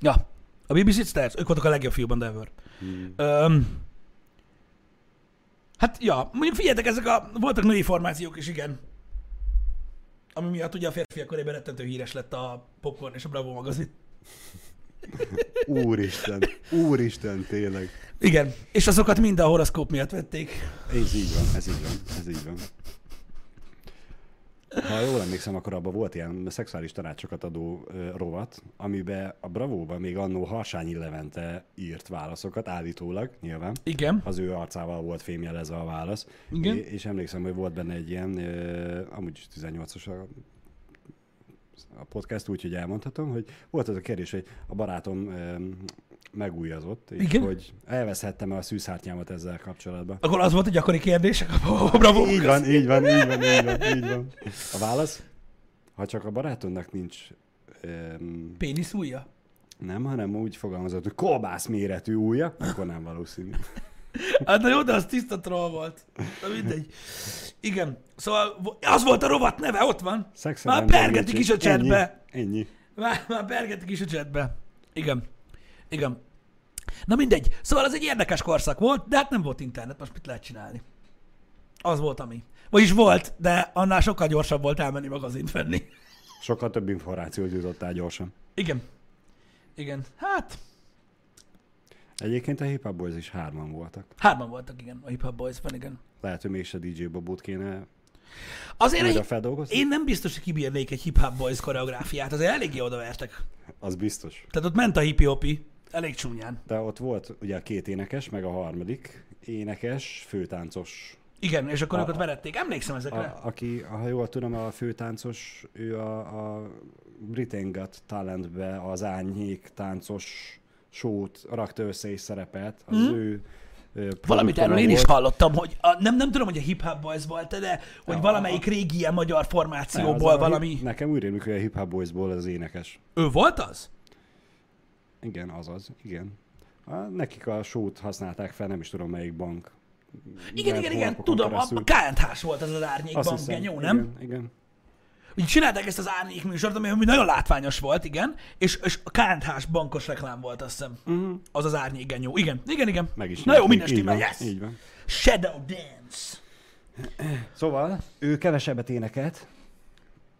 Ja. A BBC Stars, ők voltak a legjobb fiúbanda ever. Hmm. Öm, Hát, ja, mondjuk figyeljetek, ezek a, voltak női formációk is, igen. Ami miatt ugye a férfiak körében rettentő híres lett a Popcorn és a Bravo magazin. Úristen, úristen, tényleg. Igen, és azokat mind a horoszkóp miatt vették. Ez így van, ez így van, ez így van. Ha jól emlékszem, akkor abban volt ilyen szexuális tanácsokat adó rovat, amiben a Bravóban még annó Harsányi Levente írt válaszokat, állítólag, nyilván. Igen. Az ő arcával volt fémjelezve a válasz. Igen. É- és emlékszem, hogy volt benne egy ilyen, amúgy is 18-os a, a podcast, úgyhogy elmondhatom, hogy volt az a kérdés, hogy a barátom megújazott, és Igen. hogy elveszhettem a szűzhártyámat ezzel kapcsolatban. Akkor az volt a gyakori kérdés a Bravo Így van, így van, így van, így van, így van. A válasz? Ha csak a barátomnak nincs um, Pénisz ujja? nem, hanem úgy fogalmazott, hogy kolbász méretű ujja, akkor nem valószínű. Hát na jó, de az tiszta troll volt. Na mindegy. Igen. Szóval az volt a rovat neve, ott van. Sex Már pergetik is a chatbe. Ennyi, ennyi. Már, már pergetik is a chatbe. Igen. Igen. Na mindegy. Szóval az egy érdekes korszak volt, de hát nem volt internet, most mit lehet csinálni? Az volt ami. Vagyis volt, de annál sokkal gyorsabb volt elmenni magazint venni. Sokkal több információt jutottál gyorsan. Igen. Igen. Hát, Egyébként a Hip Hop Boys is hárman voltak. hárman voltak, igen, a Hip Hop Boys-ban, igen. Lehet, hogy mégse DJ Bobót kéne Azért egy, feldolgozni. én nem biztos, hogy kibírnék egy Hip Hop Boys koreográfiát, azért eléggé odavertek. Az biztos. Tehát ott ment a hippi elég csúnyán. De ott volt ugye a két énekes, meg a harmadik énekes, főtáncos Igen, és akkor A- őket verették. Emlékszem ezekre. A, aki, ha jól tudom, a főtáncos, ő a, a Britain Got Talentbe az árnyék táncos sót rakta össze és szerepelt. Az Mhm. ő Valamit erről én is hallottam, hogy a, nem, nem tudom, hogy a Hip Hop Boys volt de hogy Ja, valamelyik régi ilyen magyar Ne, formációból a valami... hip- Nekem úgy rémlik, hogy a Hip Hop Boysból az énekes. Ő volt az? Igen, azaz, igen. A, nekik a sót használták fel, nem is tudom melyik bank. Igen, igen, igen, tudom, keresztül. a KNH-s volt az az árnyék Azt bankgenyó, hiszem, nem? Igen, igen. Úgy csinálták ezt az árnyék műsort, ami, ami nagyon látványos volt, igen, és, és a KNH-s bankos reklám volt, azt hiszem. Uh-huh. Az az árnyék genyó. Igen, igen, igen. Meg is Na jó, minden stimmel, yes! Így van. Shadow Dance. Szóval, ő kevesebbet énekelt.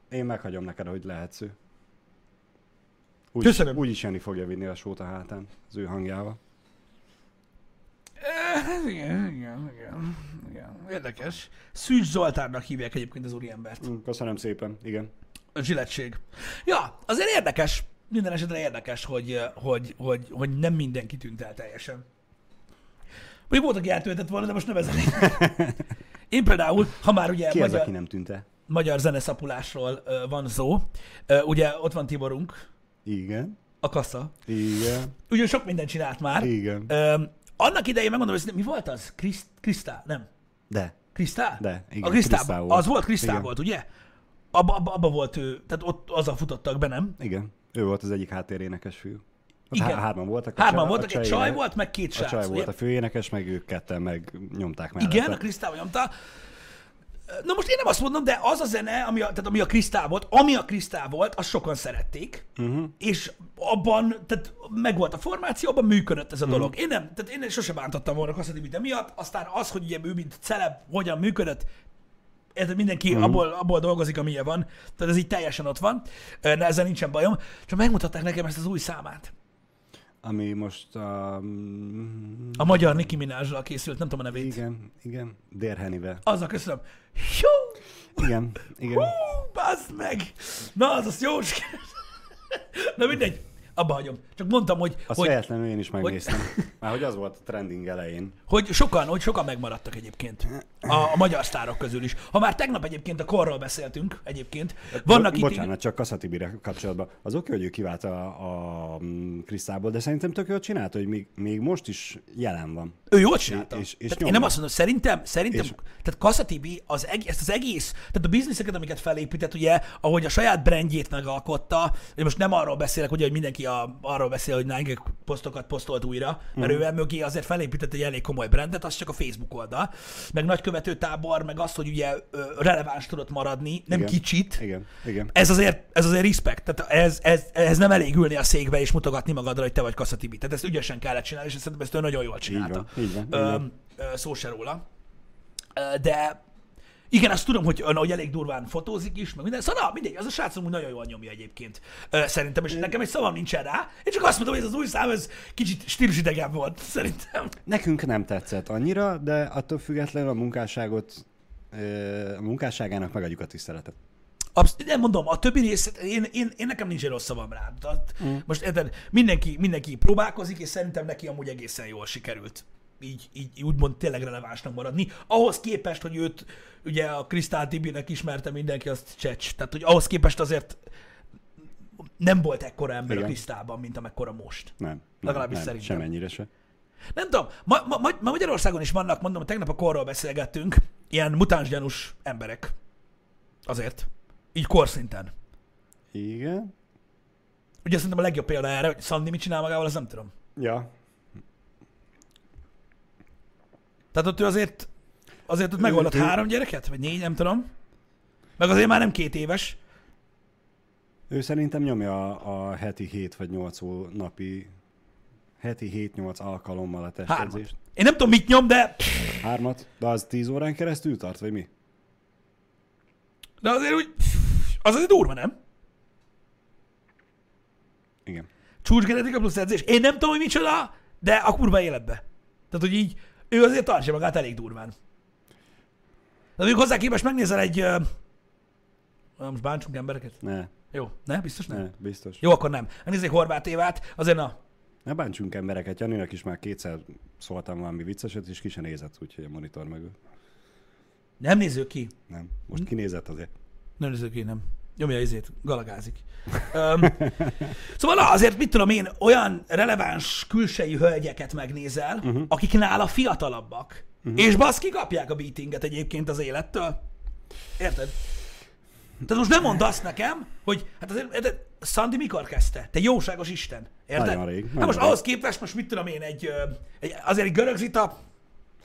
Én meghagyom neked, hogy lehetsz ő. Úgy, Köszönöm. Úgy is Jani fogja vinni a sót a hátán, az ő hangjával. Eh, Igen, igen, igen, igen. Érdekes. Szűcs Zoltánnak hívják egyébként az úriembert. Mm, Köszönöm szépen, igen. A zsiletség. Ja, azért érdekes. Minden esetre érdekes, hogy, eh, hogy, hogy, hogy nem mindenki tűnt el teljesen. Még volt, aki eltöltett volna, de most nem ezen. Én például, ha már ugye Ki az, magyar, aki nem tűnt el? magyar zeneszapulásról ö, van szó, ugye ott van Tiborunk, Igen, a kassa. igen, Ugye sok mindent csinált már. igen. Ö, annak idején megmondom, hogy mi volt az? Kriszt, Krisztál? Nem. De, Krisztál? De, igen, a Krisztál, Krisztál volt. Az volt Krisztál Igen. volt, ugye? Abba, abba, abba, volt ő, tehát ott azzal futottak be, nem? igen. Ő volt az egyik háttérénekes fiú. Igen. há- hárman voltak. a Hárman csaj- voltak, a egy csaj- csaj volt, meg két A srác. csaj ugye? volt a főénekes, meg ők ketten meg nyomták mellette. Igen, a Krisztál nyomta. Na most én nem azt mondom, de az a zene, ami a, tehát ami a Krisztál volt, ami a Krisztál volt, azt sokan szerették, Uh-huh. és abban, tehát megvolt a formáció, abban működött ez a dolog. Én nem, tehát én sose bántottam volna Kasszati de miatt, aztán az, hogy ugye ő mint celeb hogyan működött, ez mindenki Mhm. abból, abból dolgozik, amilyen van, tehát ez így teljesen ott van, ezzel nincsen bajom, csak megmutatták nekem ezt az új számát. Ami most a... mm, A magyar Nicki Minajral készült, nem tudom a nevét. Igen, igen. Dérhenivel. Azzal köszönöm. Jó! Igen, igen. Hú, meg! Na, az azt jó sikerült. Na mindegy, abba hagyom. Csak mondtam, hogy, Azt hogy, véletlenül én is megnéztem. Már hogy az volt a trending elején. hogy sokan, hogy sokan megmaradtak egyébként. A, a magyar sztárok közül is. Ha már tegnap egyébként a korról beszéltünk egyébként, vannak Bo- itt... Bocsánat, csak Kasszatibire kapcsolatban. Az oké, hogy ő kivált a, a mm, Krisztából, de szerintem tök jól csinálta, hogy még, még most is jelen van. Ő jól csinálta. És- és tehát én nem azt mondom, szerintem, szerintem, És- tehát Kassa Tibi az eg- ezt az egész, tehát a bizniszeket, amiket felépített, ugye, ahogy a saját brandjét megalkotta, én most nem arról beszélek, ugye, hogy mindenki a, arról beszél, hogy Nike posztokat posztolt újra, mert Mhm. ő mögé azért felépített egy elég komoly brandet, az csak a Facebook oldal, meg nagykövető tábor, meg az, hogy ugye releváns tudott maradni, nem Igen. kicsit, Igen, igen. ez azért, ez azért respect, tehát ez, ez, ez nem elég ülni a székbe és mutogatni magadra, hogy te vagy Kasszatibi. Tehát ezt ügyesen kellett csinálni, és szerintem ezt ő nagyon jól Így csinálta. van, így van. Így van. ö, szó se róla. De igen, azt tudom, hogy, hogy elég durván fotózik is, meg minden. Szóval na, mindegy, az a srác amúgy nagyon jól nyomja egyébként. Szerintem, és nekem egy szavam nincsen rá. Én csak azt mondom, hogy ez az új szám, ez kicsit stílusidegen volt, szerintem. Nekünk nem tetszett annyira, de attól függetlenül a munkásságot, a munkásságának megadjuk a tiszteletet. Absz- nem mondom, a többi részt, én, én, én nekem nincs egy rossz szavam rá. Mm. Most érted, mindenki, mindenki próbálkozik, és szerintem neki amúgy egészen jól sikerült. Így, így úgymond tényleg relevánsnak maradni. Ahhoz képest, hogy őt ugye a Krisztál Tibinek ismerte mindenki, azt csecs. Tehát, hogy ahhoz képest azért nem volt ekkora ember Igen. a Krisztálban, mint amekkora most. Nem. nem Legalábbis nem, szerintem. Semennyire se. Nem tudom, ma, ma, ma, ma Magyarországon is vannak, mondom, tegnap a korról beszélgettünk, ilyen mutánsgyanús emberek. Azért. Így korszinten. Igen. Ugye szerintem a legjobb példa erre, hogy Szandi mit csinál magával, az nem tudom. Ja. Tehát ott ő azért, azért ott megoldott három gyereket, vagy négy, nem tudom. Meg azért már nem két éves. Ő szerintem nyomja a, a heti 7 vagy 8 napi heti 7-8 alkalommal a Hármat. testedzést. Én nem tudom, mit nyom, de, Hármat? De az 10 órán keresztül tart, vagy mi? de azért úgy, az azért durva, nem? Igen. Csúcsgenetika plusz edzés. Én nem tudom, hogy micsoda, de a kurva életbe. Tehát, hogy így, ő azért tartja magát elég durván. De mondjuk hozzá képest megnézel egy... Uh, most bántsunk embereket? Ne, Jó, ne? Biztos nem? ne, biztos. Jó, akkor nem. Megnézzük Horváth Évát, azért na, Ne bántsunk embereket. Janinak is már kétszer szóltam valami vicceset, és ki se nézett, úgyhogy a monitor mögül. nem nézzük ki. Nem. Most kinézett azért. Nem nézzük ki, nem. Nyomja izét, galagázik. Um, szóval na, azért mit tudom én, olyan releváns külsejű hölgyeket megnézel, uh-huh. akik nála fiatalabbak. Uh-huh. És baszki kapják a beatinget egyébként az élettől. Érted? Tehát most nem mondd azt nekem, hogy hát azért, érted, Szandi mikor kezdte? Te jóságos Isten. Érted? Nagyon rég, Hát nagyon most rég. ahhoz képest most mit tudom én, egy, egy azért egy görög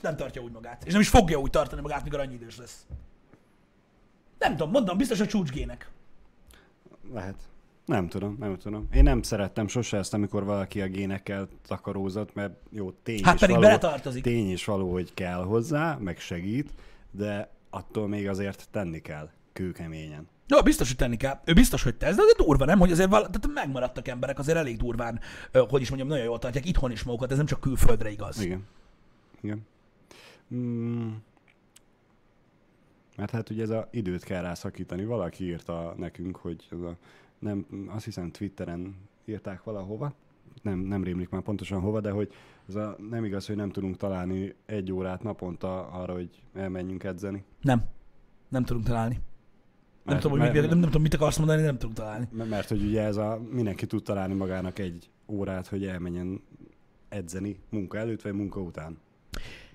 nem tartja úgy magát. És nem is fogja úgy tartani magát, mikor annyi idős lesz. Nem tudom, mondom, biztos a csúcsgének. Lehet. Nem tudom, nem tudom. Én nem szerettem sose ezt, amikor valaki a génekkel takarózott, mert jó, tény Hát is pedig való, beletartozik. tény is való, hogy kell hozzá, meg segít, de attól még azért tenni kell kőkeményen. Jó, biztos, hogy tenni kell. Ő biztos, hogy tesz, de azért durva, nem? Hogy azért val- tehát megmaradtak emberek, azért elég durván, hogy is mondjam, nagyon jól tartják itthon is magukat, ez nem csak külföldre igaz. Igen. Igen. Mm. Mert hát ugye ez a időt kell rászakítani. Valaki írta nekünk, hogy ez a, nem, azt hiszem Twitteren írták valahova, nem, nem rémlik már pontosan hova, de hogy ez a, nem igaz, hogy nem tudunk találni egy órát naponta arra, hogy elmenjünk edzeni. Nem. Nem tudunk találni. Nem, Mert- tudom, hogy mit, mert- nem, nem tudom, mit akarsz mondani, nem tudunk találni. Mert, mert hogy ugye ez a, mindenki tud találni magának egy órát, hogy elmenjen edzeni munka előtt vagy munka után.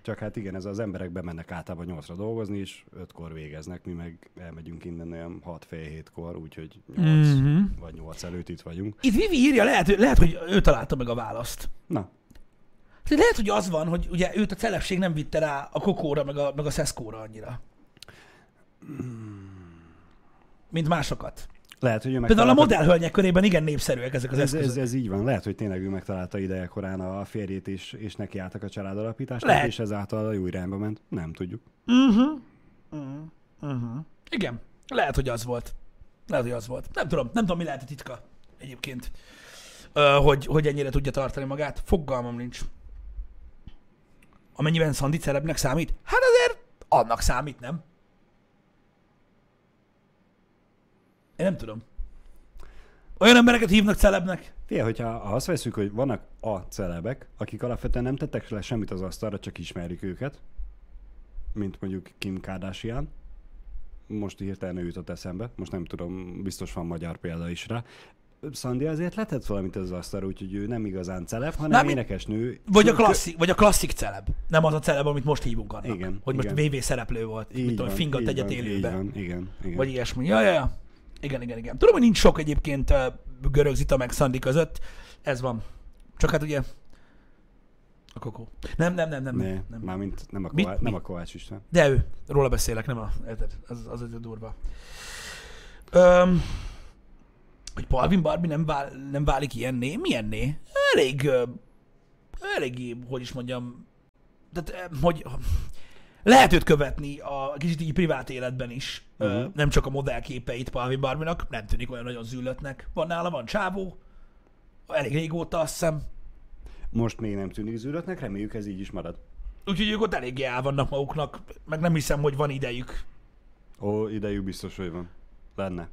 Csak hát igen, ez az emberek bemennek általában nyolcra dolgozni, és ötkor végeznek, mi meg elmegyünk innen olyan 6 fél hétkor, úgyhogy 8 Mhm. vagy 8 előtt itt vagyunk. Itt Vivi írja, lehet, lehet, hogy ő találta meg a választ. Na, Hát Lehet, hogy az van, hogy ugye őt a celebség nem vitte rá a kokóra, meg a, meg a szeszkóra annyira. Mint másokat. Lehet, hogy ő Például a modellhölgyek körében igen népszerűek ezek az ez, eszközök. ez, ez, így van. Lehet, hogy tényleg ő megtalálta ideje korán a férjét, és, és nekiálltak a családalapításnak, és ezáltal a jó irányba ment. Nem tudjuk. Uh-huh. Uh-huh. Uh-huh. Igen, lehet, hogy az volt. Lehet, hogy az volt. Nem tudom, nem tudom, mi lehet a titka egyébként, Ö, hogy, hogy ennyire tudja tartani magát. Fogalmam nincs. Amennyiben Szandi celebnek számít? Hát azért annak számít, nem? Én nem tudom. Olyan embereket hívnak celebnek? Fia, hogyha ha azt veszük, hogy vannak a celebek, akik alapvetően nem tettek le semmit az asztalra, csak ismerik őket, mint mondjuk Kim Kardashian, most hirtelen ő jutott eszembe, most nem tudom, biztos van magyar példa is rá. Szandi azért letett valamit az asztalra, úgyhogy ő nem igazán celeb, hanem Nem, énekesnő. Vagy a, klasszik, vagy a klasszik celeb. Nem az a celeb, amit most hívunk annak. Igen, hogy most igen. VV szereplő volt. Így Mit tudom, fingat egyet van, így élőbe. van, igen, igen. Vagy ilyesmi. Ja, ja, ja. Igen, igen, igen. Tudom, hogy nincs sok egyébként görög Zita meg Szandi között. Ez van. Csak hát ugye a kokó. Nem, nem, nem, nem. Ne, nem. nem. mármint nem a, Mit- Kovács, nem mi? a Kovács István. De ő. Róla beszélek, nem a... Érted? Az, az egy durva. Öm, hogy Palvin Barbie nem, vál, nem válik ilyenné? Milyenné? Elég... Elég, hogy is mondjam... Tehát, hogy... Lehet őt követni a kicsit így privát életben is, uh-huh. Nem csak a modellképeit Palvin Barbinak, nem tűnik olyan nagyon zűlöttnek. Van nála, van csávó, elég régóta azt hiszem, Most még nem tűnik zűrötnek, reméljük ez így is marad. úgyhogy ők ott eléggé el vannak maguknak, meg nem hiszem, hogy van idejük. Ó, idejük biztos, hogy van. Lenne.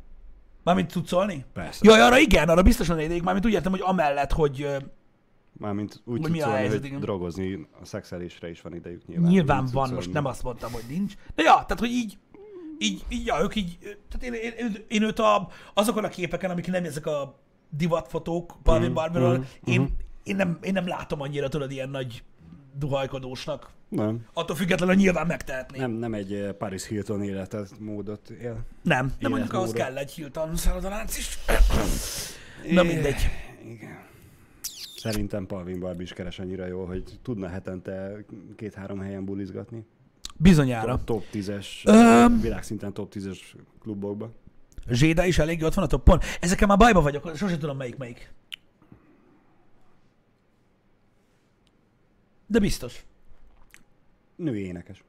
Mármint cuccolni? Persze. Jaj, arra igen, arra biztosan idejük, mármint úgy értem, hogy amellett, hogy Mármint úgy Hogy mi a helyzet, hogy igen. drogozni, a szexelésre is van idejük nyilván. nyilván van, cuccolni. most nem azt mondtam, hogy nincs. De ja, tehát, hogy így, így, így ja, ők így, tehát én, én, én, én őt a, azokon a képeken, amik nem ezek a divatfotók Mhm, Barbiról, mhm, én, mhm. én, nem, én nem látom annyira, tudod, ilyen nagy duhajkodósnak. Nem. Attól függetlenül nyilván megtehetné. Nem, nem egy eh, Paris Hilton életet, módot él. nem, de mondjuk ahhoz kell egy Hilton szállodalánc is. Na mindegy. Igen. Szerintem Palvin Barbie is keres annyira jól, hogy tudna hetente két-három helyen bulizgatni. Bizonyára. Top 10-es, Öm. világszinten top 10-es klubokba. Zséda is elég ott van a toppon. Ezekkel már bajba vagyok, sosem tudom melyik melyik. De biztos. Női énekes.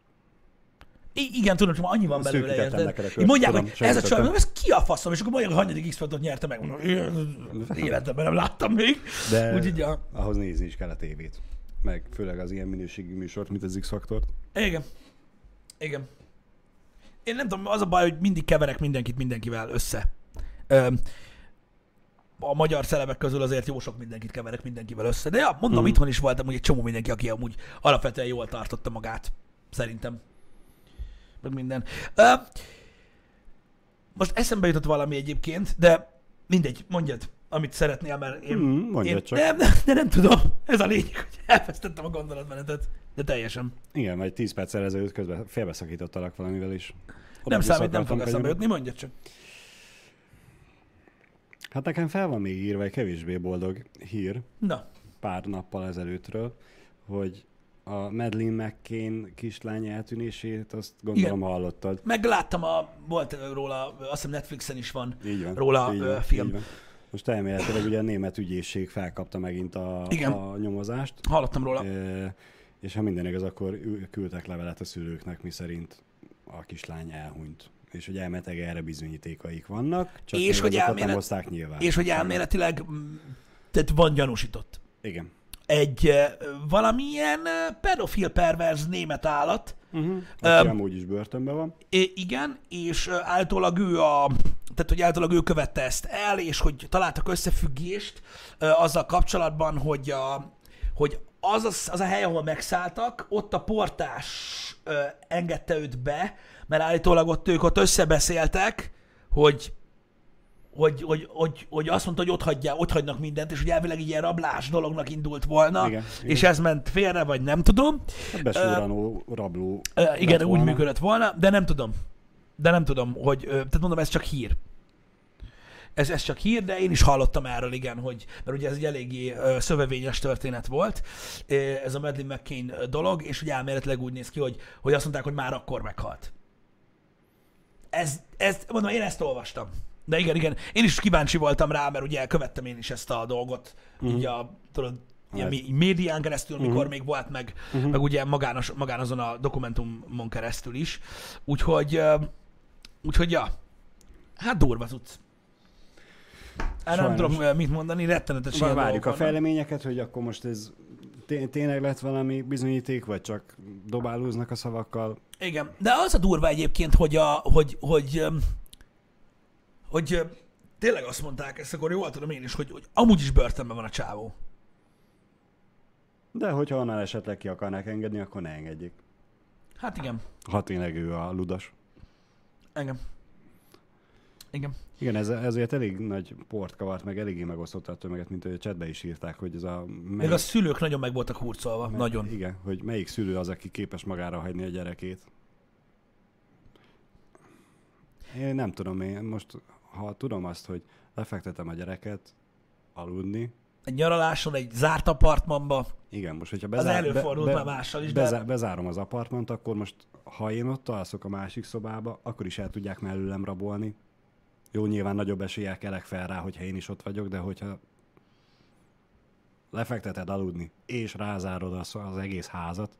Igen, tudom, csak annyi van belőle, érted? a Így mondják, tudom, hogy ez a csaj, ez ki a faszom, és akkor mondják, hogy hanyadik x nyerte meg. Mondom, életemben nem láttam még. De Úgyhogy, ja. ahhoz nézni is kell a tévét. Meg főleg az ilyen minőségű műsort, mint az X-Faktort. Igen. Igen. Én nem tudom, az a baj, hogy mindig keverek mindenkit mindenkivel össze. Öm, a magyar celebek közül azért jó sok mindenkit keverek mindenkivel össze. De ja, mondom, Mhm. itthon is voltam hogy egy csomó mindenki, aki amúgy alapvetően jól tartotta magát. Szerintem. Meg minden. Ö, most eszembe jutott valami egyébként, de mindegy, mondjad, amit szeretnél, mert én, Mm, én csak. Nem, nem, de nem tudom. Ez a lényeg, hogy elvesztettem a gondolatmenetet. De teljesen. Igen, vagy 10 perccel ezelőtt közben félbeszakítottalak valamivel is. nem Oda-vissza számít, nem fog eszembe jutni, mondjad csak. Hát nekem fel van még írva egy kevésbé boldog hír Na, pár nappal ezelőttről, hogy a Madeleine McCain kislány eltűnését, azt gondolom hallottad. megláttam, a, volt róla, azt hiszem Netflixen is van. Így van. Róla, így van, film. így van. Most elméletileg ugye a német ügyészség felkapta megint a, Igen. a nyomozást, Hallottam róla. e, és ha minden igaz, akkor küldtek levelet a szülőknek, miszerint a kislány elhunyt. És hogy elmeteg erre bizonyítékaik vannak, csak És hogy elmélet- nem hozták nyilván. És hogy elméletileg, tehát van gyanúsított. Igen. Egy valamilyen pedofil perverz német állat, Uh-huh. Aki amúgy is börtönben van. Igen, és általában ő a, tehát hogy általában ő követte ezt el, és hogy találtak összefüggést ö, azzal kapcsolatban, hogy, a, hogy az, az, az a hely, ahol megszálltak, ott a portás ö, engedte őt be, mert állítólag ott ők ott összebeszéltek, hogy hogy, hogy, hogy, hogy azt mondta, hogy ott, hagyja, ott hagynak mindent, és hogy elvileg ilyen rablás dolognak indult volna, Igen, és igen. ez ment félre, vagy nem tudom. Hát besúranó, rabló. Ö, igen, lett úgy volna. működött volna, de nem tudom. De nem tudom, hogy, tehát mondom, ez csak hír. Ez, ez csak hír, de én is hallottam erről, igen, hogy, mert ugye ez egy eléggé ö, szövevényes történet volt, ez a Madeleine McCain dolog, és ugye elméletileg úgy néz ki, hogy, hogy azt mondták, hogy már akkor meghalt. Ez, ez, mondom, én ezt olvastam. De igen, igen, én is kíváncsi voltam rá, mert ugye követtem én is ezt a dolgot, uh-huh. így a, tudod, ilyen Hát. mé- médián keresztül, mikor Mhm. még volt, meg, Mhm. meg ugye magános, magán azon a dokumentumon keresztül is. Úgyhogy, úgyhogy ja, hát durva tudsz. Erre nem tudom mit mondani, rettenetes Vár, várjuk a fejleményeket, hogy akkor most ez té- tényleg lett valami bizonyíték, vagy csak dobálóznak a szavakkal. Igen, de az a durva egyébként, hogy, a, hogy, hogy, hogy tényleg azt mondták, ezt akkor jól tudom én is, hogy, hogy amúgy is börtönben van a csávó. De hogyha annál esetleg ki akarnák engedni, akkor ne engedjék. Hát igen, Ha tényleg ő a ludas. engem. Igen. Igen, ez, ezért elég nagy port kavart, meg eléggé megosztotta a tömeget, mint hogy a chatbe is írták, hogy ez a... Melyik- a szülők nagyon meg voltak hurcolva, me- nagyon. Igen, hogy melyik szülő az, aki képes magára hagyni a gyerekét. Én nem tudom, én most, ha tudom azt, hogy lefektetem a gyereket aludni, Egy nyaraláson, egy zárt apartmanba, igen, most hogyha az bezár, előfordult már mással is, bezá, de bezárom az apartmant, akkor most, ha én ott alszok a másik szobába, akkor is el tudják mellőlem rabolni. Jó, nyilván nagyobb eséllyel kelek fel rá, hogyha én is ott vagyok, de hogyha lefekteted aludni, és rázárod az, az egész házat,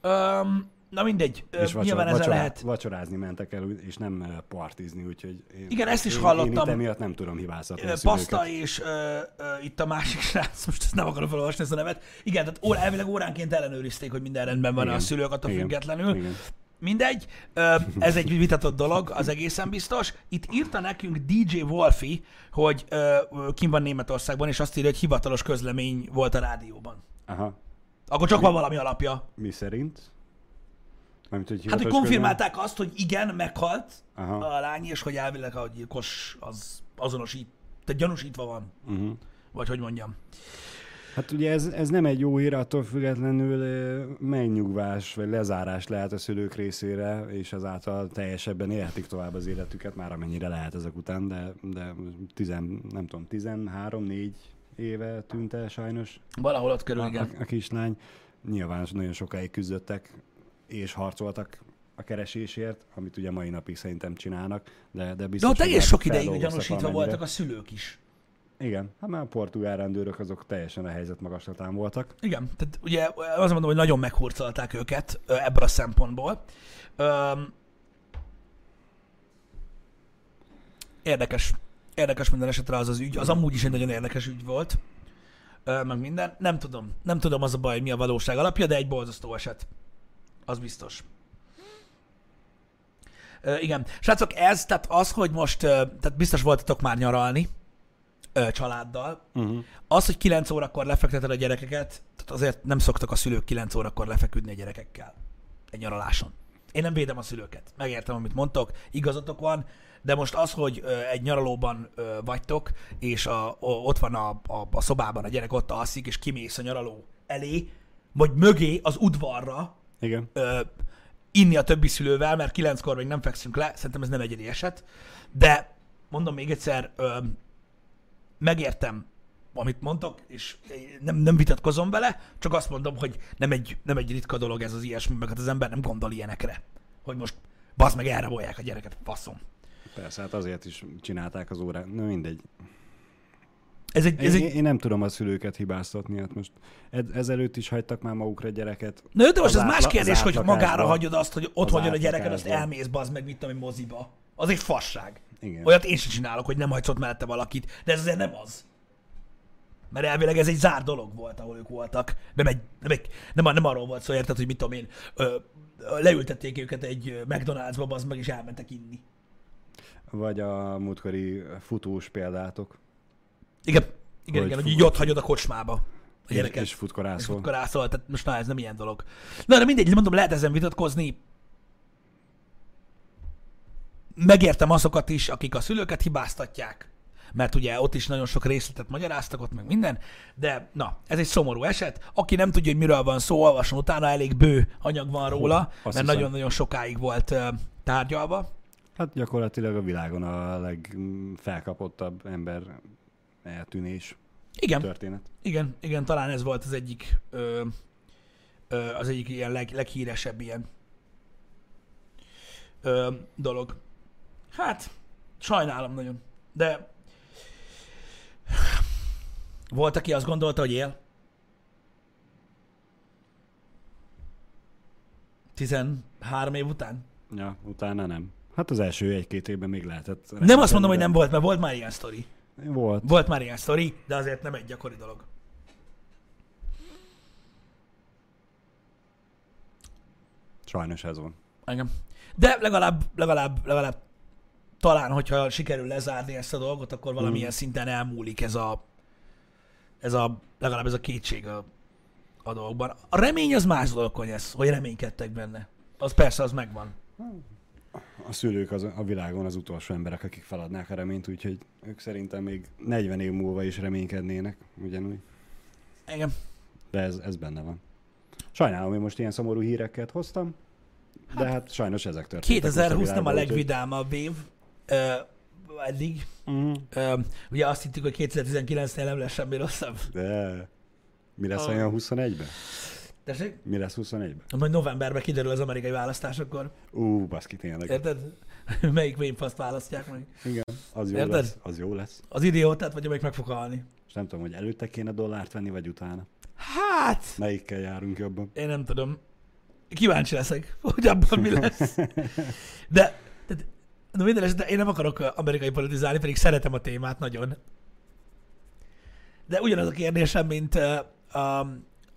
Öm, na mindegy, És nyilván ezzel vacsorá, lehet. vacsorázni mentek el, és nem partizni, úgyhogy én, Igen, ezt is én, hallottam. Én itt emiatt nem tudom hibáztatni a. Paszta és ö, ö, itt a másik srác, most ezt nem akarom felolvasni ezt a nevet. Igen, tehát ó, elvileg óránként ellenőrizték, hogy minden rendben van a Igen. szülők attól Igen. függetlenül. Igen. Mindegy, ö, ez egy vitatott dolog, az egészen biztos. Itt írta nekünk DJ Wolfi, hogy ö, kim van Németországban, és azt írja, hogy hivatalos közlemény volt a rádióban. Aha. Akkor csak van valami alapja. Mi szerint? Mármint, hogy Hát, hogy konfirmálták azt, hogy igen, meghalt Aha. a lány, és hogy elvileg a gyilkos az azonosít, tehát gyanúsítva van? Uh-huh. vagy hogy mondjam. Hát ugye ez, ez nem egy jó hír, attól függetlenül megnyugvás vagy lezárás lehet a szülők részére, és ezáltal teljesebben élhetik tovább az életüket, már amennyire lehet ezek után, de, de tizen, nem tudom, 13-4 éve tűnt el sajnos Valahol ott körül, a, igen. a, a kislány. Nyilván nagyon sokáig küzdöttek és harcoltak a keresésért, amit ugye mai napig szerintem csinálnak, de, de De biztos, ott egész már sok ideig gyanúsítva voltak a szülők is. Igen, hát már a portugál rendőrök azok teljesen a helyzet magaslatán voltak. Igen, tehát ugye azt mondom, hogy nagyon meghurcolták őket ebből a szempontból. Öm, érdekes. Érdekes minden esetre az az ügy. Az amúgy is egy nagyon érdekes ügy volt. Ö, meg minden. Nem tudom. Nem tudom az a baj, mi a valóság alapja, de egy borzasztó eset. Az biztos. Ö, igen. Srácok, ez, tehát az, hogy most, tehát biztos voltatok már nyaralni ö, családdal, Uh-huh. az, hogy 9 órakor lefekteted a gyerekeket, tehát azért nem szoktak a szülők 9 órakor lefeküdni a gyerekekkel egy nyaraláson. Én nem védem a szülőket. Megértem, amit mondtok, igazatok van, de most az, hogy ö, egy nyaralóban ö, vagytok, és a, o, ott van a, a, a szobában a gyerek ott alszik, és kimész a nyaraló elé, vagy mögé az udvarra, Igen. ö, inni a többi szülővel, mert kilenckor még nem fekszünk le, szerintem ez nem egyedi eset, de mondom még egyszer, ö, megértem, amit mondtok, és nem, nem vitatkozom vele, csak azt mondom, hogy nem egy, nem egy ritka dolog ez az ilyesmi, meg hát az ember nem gondol ilyenekre, hogy most bazd meg elrabolják a gyereket, faszom. Persze, hát azért is csinálták az órát. Na mindegy. Ez egy, ez Én, egy, én nem tudom a szülőket hibáztatni, hát most ezelőtt is hagytak már magukra gyereket. Na jó, de most az ez más kérdés, az hogy magára hagyod azt, hogy ott Az hagyod a gyereked, azt elmész, bazd meg, mit tudom moziba. Az egy fasság. Igen. Olyat én sem csinálok, hogy nem hagysz ott mellette valakit, de ez azért nem az. Mert elvileg ez egy zár dolog volt, ahol ők voltak. Nem, egy, nem, egy, nem, nem arról volt szó, érted, hogy mit tudom én, ö, leültették őket egy McDonald'sba, az meg is elmentek inni. Vagy a múltkori futós példátok. Igen, igen, Hogy igen, hogy így ott hagyod a kocsmába a gyereket. és És futkorászol. futkorászol, tehát most na, ez nem ilyen dolog. Na, de mindegy, mondom, lehet ezen vitatkozni. Megértem azokat is, akik a szülőket hibáztatják, mert ugye ott is nagyon sok részletet magyaráztak, ott meg minden, de na, ez egy szomorú eset. Aki nem tudja, hogy miről van szó, olvasson utána, elég bő anyag van róla, mert hiszem. nagyon-nagyon sokáig volt ö, tárgyalva. Hát gyakorlatilag a világon a legfelkapottabb ember eltűnés Igen, történet. igen, igen, talán ez volt az egyik, ö, ö, az egyik ilyen leg, leghíresebb ilyen ö, dolog. Hát, sajnálom nagyon, de volt, aki azt gondolta, hogy él. 13 év után? Ja, utána nem. Hát az első egy-két évben még lehetett. Nem azt mondom, hogy de- nem volt, mert volt már ilyen sztori. Volt. Volt már ilyen sztori, de azért nem egy gyakori dolog. Sajnos ez van. Engem. De legalább, legalább, legalább talán, hogyha sikerül lezárni ezt a dolgot, akkor valamilyen Mm. szinten elmúlik ez a, ez a, legalább ez a kétség a, a dolgokban. A remény az más dolog, hogy ez, hogy reménykedtek benne. Az persze, az megvan. A szülők az, a világon az utolsó emberek, akik feladnák a reményt, úgyhogy ők szerintem még 40 év múlva is reménykednének, ugyanúgy. Engem. De ez, ez benne van. Sajnálom, hogy most ilyen szomorú híreket hoztam, de hát sajnos ezek történtek. most 2020 nem a világban, úgyhogy- legvidámabb év ö, eddig. Mhm. Ö, ugye azt hittük, hogy 2019-nél nem lesz semmi rosszabb. De mi lesz Ah. olyan 21-ben? Tessék? Mi lesz 21-ben? Majd novemberben kiderül az amerikai választásokor. Ú, baszki, tényleg. Érted? Melyik mémfaszt választják meg? Igen, az jó Érted? lesz. Az jó lesz. Az idiótát, vagy amelyik meg fog halni? És nem tudom, hogy előtte kéne dollárt venni, vagy utána. Hát, Melyikkel járunk jobban? én nem tudom. Kíváncsi leszek, hogy abban mi lesz. De, de, de minden esetre én nem akarok amerikai politizálni, pedig szeretem a témát nagyon. De ugyanaz a kérdésem, mint uh, a,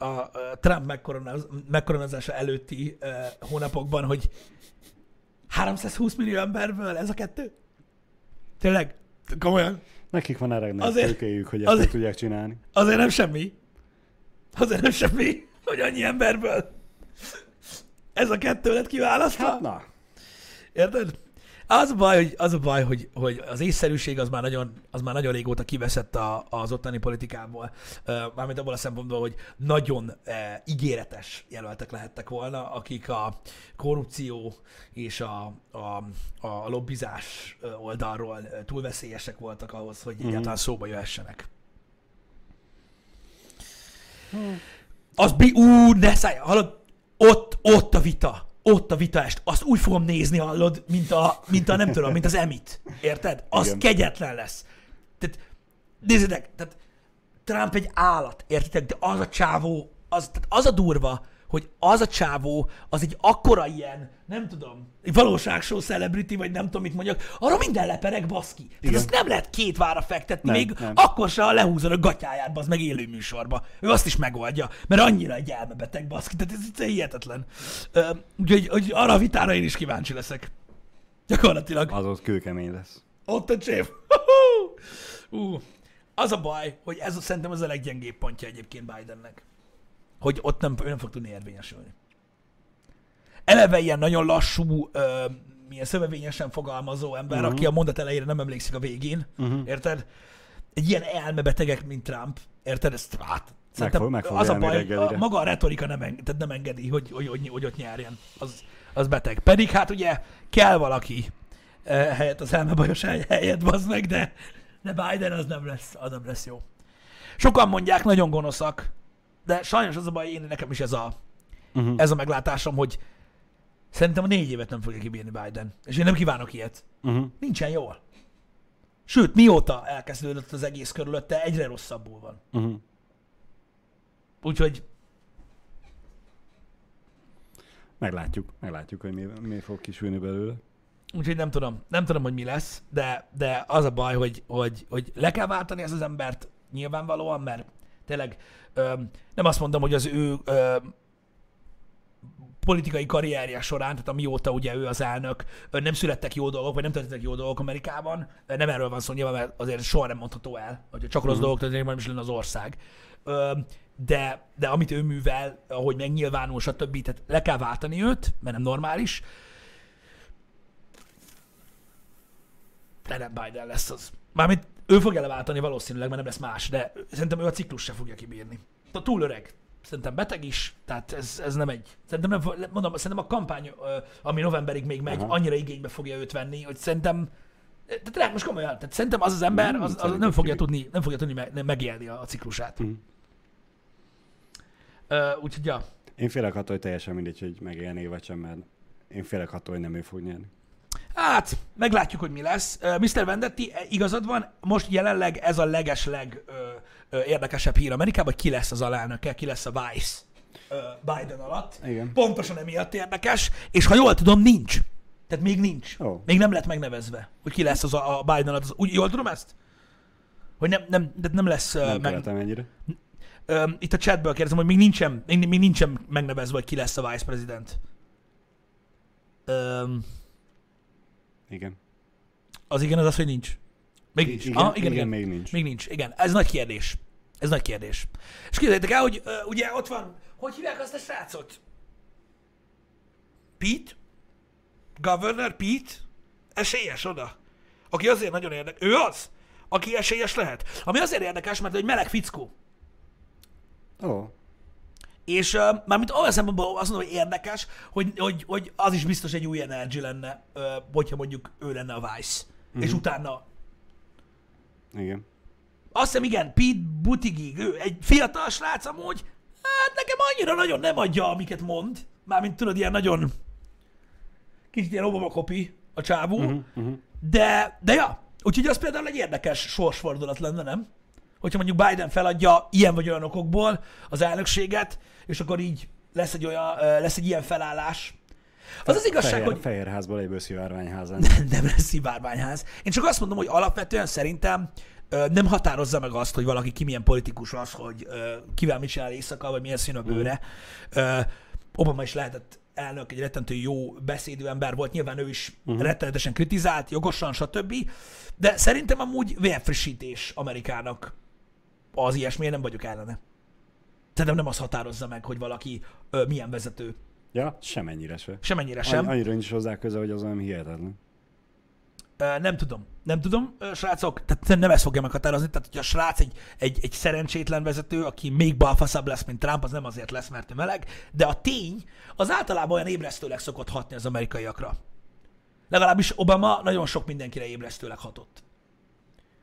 a, Trump megkoronaz, megkoronázása előtti hónapokban, hogy 320 millió emberből ez a kettő? Tényleg? Komolyan? Nekik van erre tőkéjük, hogy ezt azért- tudják csinálni. Azért nem semmi. Azért nem semmi, hogy annyi emberből ez a kettő lett kiválasztva. Hát na, Érted? Az a baj, hogy, az a baj, hogy, hogy az észszerűség az már nagyon, az már nagyon régóta kiveszett a, az ottani politikából. Mármint abból a szempontból, hogy nagyon e, ígéretes jelöltek lehettek volna, akik a korrupció és a, a, a lobbizás oldalról túl veszélyesek voltak ahhoz, hogy egyáltalán szóba jöhessenek. Az bi... Ú, ne szállj! Hallod? Ott, ott a vita. Ott a vita est. Azt úgy fogom nézni, hallod, mint a, mint a nem tudom, mint az emit. Érted? Az Igen. kegyetlen lesz. Tehát, nézzétek, tehát Trump egy állat, értitek? De az a csávó, az, tehát az a durva, hogy az a csávó, az egy akkora ilyen, nem tudom, egy valóságshow celebrity, vagy nem tudom, mit mondjak, arra minden lepereg, baszki. Tehát Igen. azt nem lehet két vára fektetni, Nem, még nem. akkor se, ha lehúzod a gatyáját, az meg élő műsorba. Ő azt is megoldja, mert annyira egy elmebeteg, baszki, tehát ez, ez hihetetlen. Úgyhogy hogy arra a vitára én is kíváncsi leszek. Gyakorlatilag. az ott kőkemény lesz. Ott a csév. Ú, az a baj, hogy ez a, szerintem az a leggyengébb pontja egyébként Bidennek. Hogy ott nem, ő nem fog tudni érvényesülni. Eleve ilyen nagyon lassú, ö, milyen szövevényesen fogalmazó ember, uh-huh. aki a mondat elejére nem emlékszik a végén, uh-huh. érted? Egy ilyen elmebetegek, mint Trump, érted? Ezt, hát, szerintem fog- meg fog az a baj, a, reggelire. maga a retorika nem, eng, tehát nem engedi, hogy, hogy, hogy, hogy ott nyerjen. Az, az beteg. Pedig hát ugye kell valaki, eh, helyett az elmebajos hely- helyett, bazd meg, de, de Biden az nem lesz, az nem lesz jó. Sokan mondják, nagyon gonoszak, de sajnos az a baj, én nekem is ez a, Uh-huh. ez a meglátásom, hogy szerintem a négy évet nem fogja kibírni Biden. És én nem kívánok ilyet. Uh-huh. Nincsen jól. Sőt, mióta elkezdődött az egész körülötte, egyre rosszabbul van. Uh-huh. Úgyhogy Meglátjuk, meglátjuk, hogy mi, mi fog kisülni belőle. Úgyhogy nem tudom, nem tudom, hogy mi lesz, de, de az a baj, hogy, hogy, hogy le kell váltani ezt az embert nyilvánvalóan, mert tényleg ö, nem azt mondom, hogy az ő ö, politikai karrierje során, tehát amióta ugye ő az elnök, nem születtek jó dolgok, vagy nem történtek jó dolgok Amerikában, nem erről van szó nyilván, mert azért soha nem mondható el, hogy csak rossz Mhm. dolgok történnek, majd nem is lenne az ország. Ö, de, de amit ő művel, ahogy megnyilvánul, stb., tehát le kell váltani őt, mert nem normális, de nem Biden lesz az. Mármint ő fogja leváltani valószínűleg, mert nem lesz más, de szerintem ő a ciklus se fogja kibírni. A túl öreg. Szerintem beteg is, tehát ez, ez nem egy. Szerintem nem, mondom, szerintem a kampány, ami novemberig még megy, Aha. annyira igénybe fogja őt venni, hogy szerintem tehát tényleg most komolyan, tehát szerintem az az ember, az, az nem fogja tudni, nem fogja tudni me- megélni a, a ciklusát. Mhm. Ö, úgyhogy ja, Én félek attól, hogy teljesen mindegy, hogy megélné vagy sem, mert én félek attól, hogy nem ő fog nyerni. Hát, meglátjuk, hogy mi lesz. Mr. Vendetti, e, igazad van, most jelenleg ez a legesleg ö, ö, érdekesebb hír Amerikában, hogy ki lesz az alelnöke, ki lesz a Vice ö, Biden alatt. Igen. Pontosan emiatt érdekes, és ha jól tudom, nincs. Tehát még nincs. Ó. Még nem lett megnevezve, hogy ki lesz az a, a Biden alatt. Úgy, jól tudom ezt? Hogy nem, nem, de nem lesz Nem meg, ennyire. ö, itt a chatből kérdezem, hogy még nincsen, még, még nincsen megnevezve, hogy ki lesz a vice president. Ö, Igen. az igen, az az, hogy nincs. Még nincs. Igen, Aha, igen, igen, igen. még nincs. Még nincs, igen. Ez nagy kérdés. Ez nagy kérdés. És képzeljétek el, hogy uh, ugye ott van, hogy hívják azt a srácot? Pete? Governor Pete? Esélyes oda. Aki azért nagyon érdekes. Ő az, aki esélyes lehet. Ami azért érdekes, mert egy meleg fickó. Ó, És uh, mármint olyan szempontból azt mondom, hogy érdekes, hogy, hogy, hogy az is biztos egy új energy lenne, uh, hogyha mondjuk ő lenne a Vice. Mm-hmm. És utána igen. Azt hiszem, igen, Pete Buttigieg, ő egy fiatal srác amúgy, hát nekem annyira nagyon nem adja, amiket mond. Mármint tudod, ilyen nagyon kicsit ilyen Obama kopi a csávó, uh-huh, uh-huh. de, de ja, úgyhogy az például egy érdekes sorsfordulat lenne, nem? Hogyha mondjuk Biden feladja ilyen vagy olyan okokból az elnökséget, és akkor így lesz egy, olyan, lesz egy ilyen felállás. Az az igazság, Fehér, hogy Fehérházból lévő szivárványházán. nem lesz szivárványház. Én csak azt mondom, hogy alapvetően szerintem nem határozza meg azt, hogy valaki ki milyen politikus az, hogy kivel mit csinál éjszaka, vagy milyen szín a bőre. Ö, Obama is lehetett elnök, egy rettentő jó beszédű ember volt, nyilván ő is uh-huh. rettenetesen kritizált, jogosan, stb. De szerintem amúgy vérfrissítés Amerikának az ilyesmi, én nem vagyok ellene. Szerintem nem az határozza meg, hogy valaki ö, milyen vezető. Ja, semennyire se. Semennyire Sem. Annyira nincs hozzá köze, hogy az olyan hihetetlen. Ö, Nem tudom. Nem tudom, ö, srácok, tehát nem ezt fogja meghatározni, tehát hogy a srác egy, egy, egy szerencsétlen vezető, aki még balfaszabb lesz, mint Trump, az nem azért lesz, mert ő meleg, de a tény az általában olyan ébresztőleg szokott hatni az amerikaiakra. Legalábbis Obama nagyon sok mindenkire ébresztőleg hatott.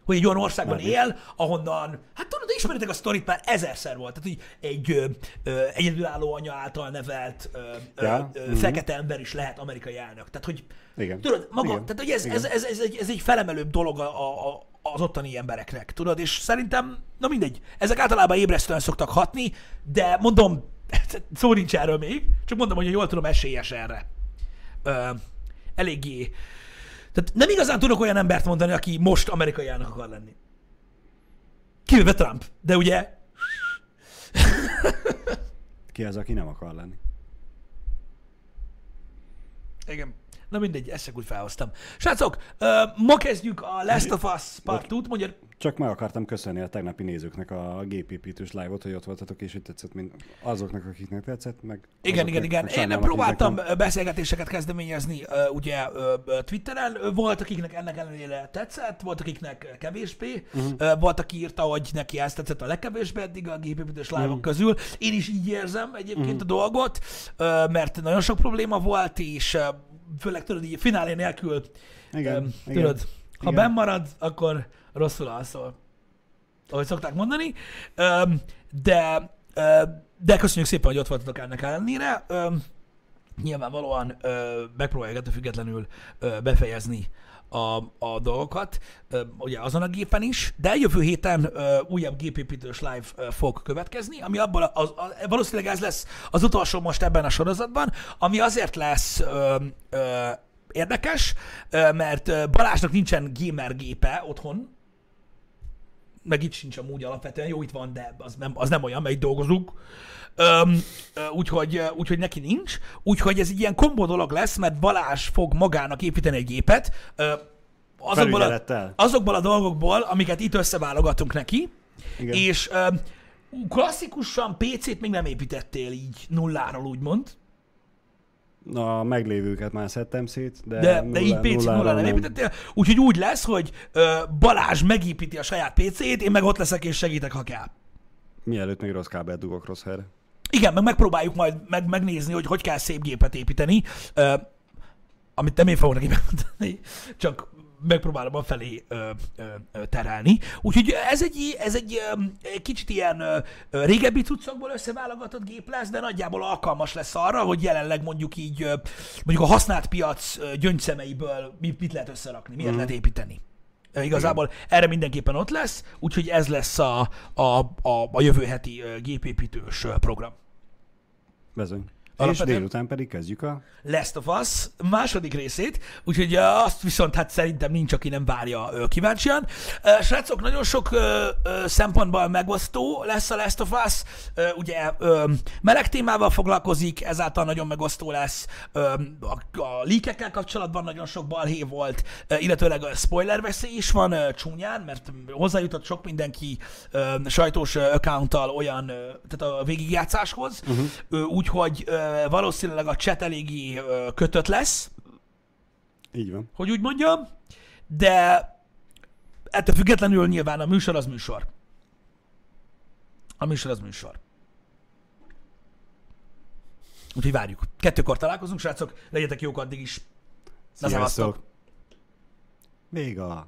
Hogy egy olyan országban Mármint? él, ahonnan, hát tudod, ismeritek a sztorit, már ezerszer volt. Tehát, hogy egy ö, ö, egyedülálló anya által nevelt ö, Ja, ö, mhm. fekete ember is lehet amerikai elnök. Tehát, hogy Igen. Tudod, maga, Igen. tehát hogy ez, Igen. ez, ez, ez, egy, ez egy felemelőbb dolog a, a, az ottani embereknek, tudod, és szerintem, na mindegy, ezek általában ébresztően szoktak hatni, de mondom, szó nincs erről még, csak mondom, hogy jól tudom, esélyes erre. Ö, eléggé. Tehát nem igazán tudok olyan embert mondani, aki most amerikai elnök akar lenni. Kivéve Trump, de ugye Ki az, aki nem akar lenni? Igen. Na mindegy, ezt csak úgy felhoztam. Srácok, ma kezdjük a Last of Us Part 2-t, mondja, Csak meg akartam köszönni a tegnapi nézőknek a gépépítős live-ot, hogy ott voltatok, és hogy tetszett mind azoknak, akiknek tetszett, meg Igen, igen, igen. Én próbáltam akiknek beszélgetéseket kezdeményezni ugye Twitteren. Volt, akiknek ennek ellenére tetszett, volt, akiknek kevésbé. Uh-huh. Volt, aki írta, hogy neki ezt tetszett a legkevésbé eddig a gépépítős live Mhm. közül. Én is így érzem egyébként a dolgot, mert nagyon sok probléma volt, és főleg tudod, így finálé nélkül, Igen, öm, igen, tudod, ha igen. benn marad, akkor rosszul alszol. Ahogy szokták mondani. De, de köszönjük szépen, hogy ott voltatok ennek ellenére. Nyilvánvalóan megpróbáljuk ettől függetlenül befejezni a, a dolgokat, ugye azon a gépen is, de jövő héten újabb gépépítős live fog következni, ami abból az, az, valószínűleg ez lesz az utolsó most ebben a sorozatban, ami azért lesz ö, ö, érdekes, mert Balázsnak nincsen gamer gépe otthon, meg itt sincs amúgy alapvetően, jó itt van, de az nem, az nem olyan, mert itt dolgozunk. Öm, úgyhogy, úgyhogy neki nincs. Úgyhogy ez egy ilyen kombó dolog lesz, mert Balázs fog magának építeni egy gépet. Ö, azokból a, azokból a dolgokból, amiket itt összeválogatunk neki, Igen. és ö, klasszikusan PC-t még nem építettél így nulláról, úgymond. Na, a meglévőket már szedtem szét, de, De, de így PC nulla nem építettél. Úgyhogy úgy lesz, hogy ö, Balázs megépíti a saját PC-t, én meg ott leszek és segítek, ha kell. Mielőtt még rossz kábelt dugok rossz helyre. Igen, meg megpróbáljuk majd meg, megnézni, hogy hogy kell szép gépet építeni, ö, amit nem én fogok neki megmondani, csak megpróbálom a felé ö, ö, ö, terelni. Úgyhogy ez egy, ez egy, ö, kicsit ilyen ö, régebbi cuccokból összeválogatott gép lesz, de nagyjából alkalmas lesz arra, hogy jelenleg mondjuk így, ö, mondjuk a használt piac gyöngyszemeiből mit, mit lehet összerakni, miért lehet építeni. Igazából erre mindenképpen ott lesz, úgyhogy ez lesz a, a, a, a jövő heti gépépítős program. Bezony. És Alapvetően- délután pedig kezdjük a... Last of Us második részét, úgyhogy azt viszont hát szerintem nincs, aki nem várja kíváncsian. Srácok, nagyon sok szempontból megosztó lesz a Last of Us, ugye meleg témával foglalkozik, ezáltal nagyon megosztó lesz, a, a líkekkel kapcsolatban nagyon sok balhé volt, illetőleg a spoiler veszély is van csúnyán, mert hozzájutott sok mindenki sajtós accounttal olyan, tehát a végigjátszáshoz, uh-huh. úgyhogy ö, valószínűleg a chat eléggé kötött lesz, Így van. hogy úgy mondjam, de ettől függetlenül nyilván a műsor az műsor. A műsor az műsor. Úgyhogy várjuk. Kettőkor találkozunk, srácok. Legyetek jók addig is. Sziasztok! Véga!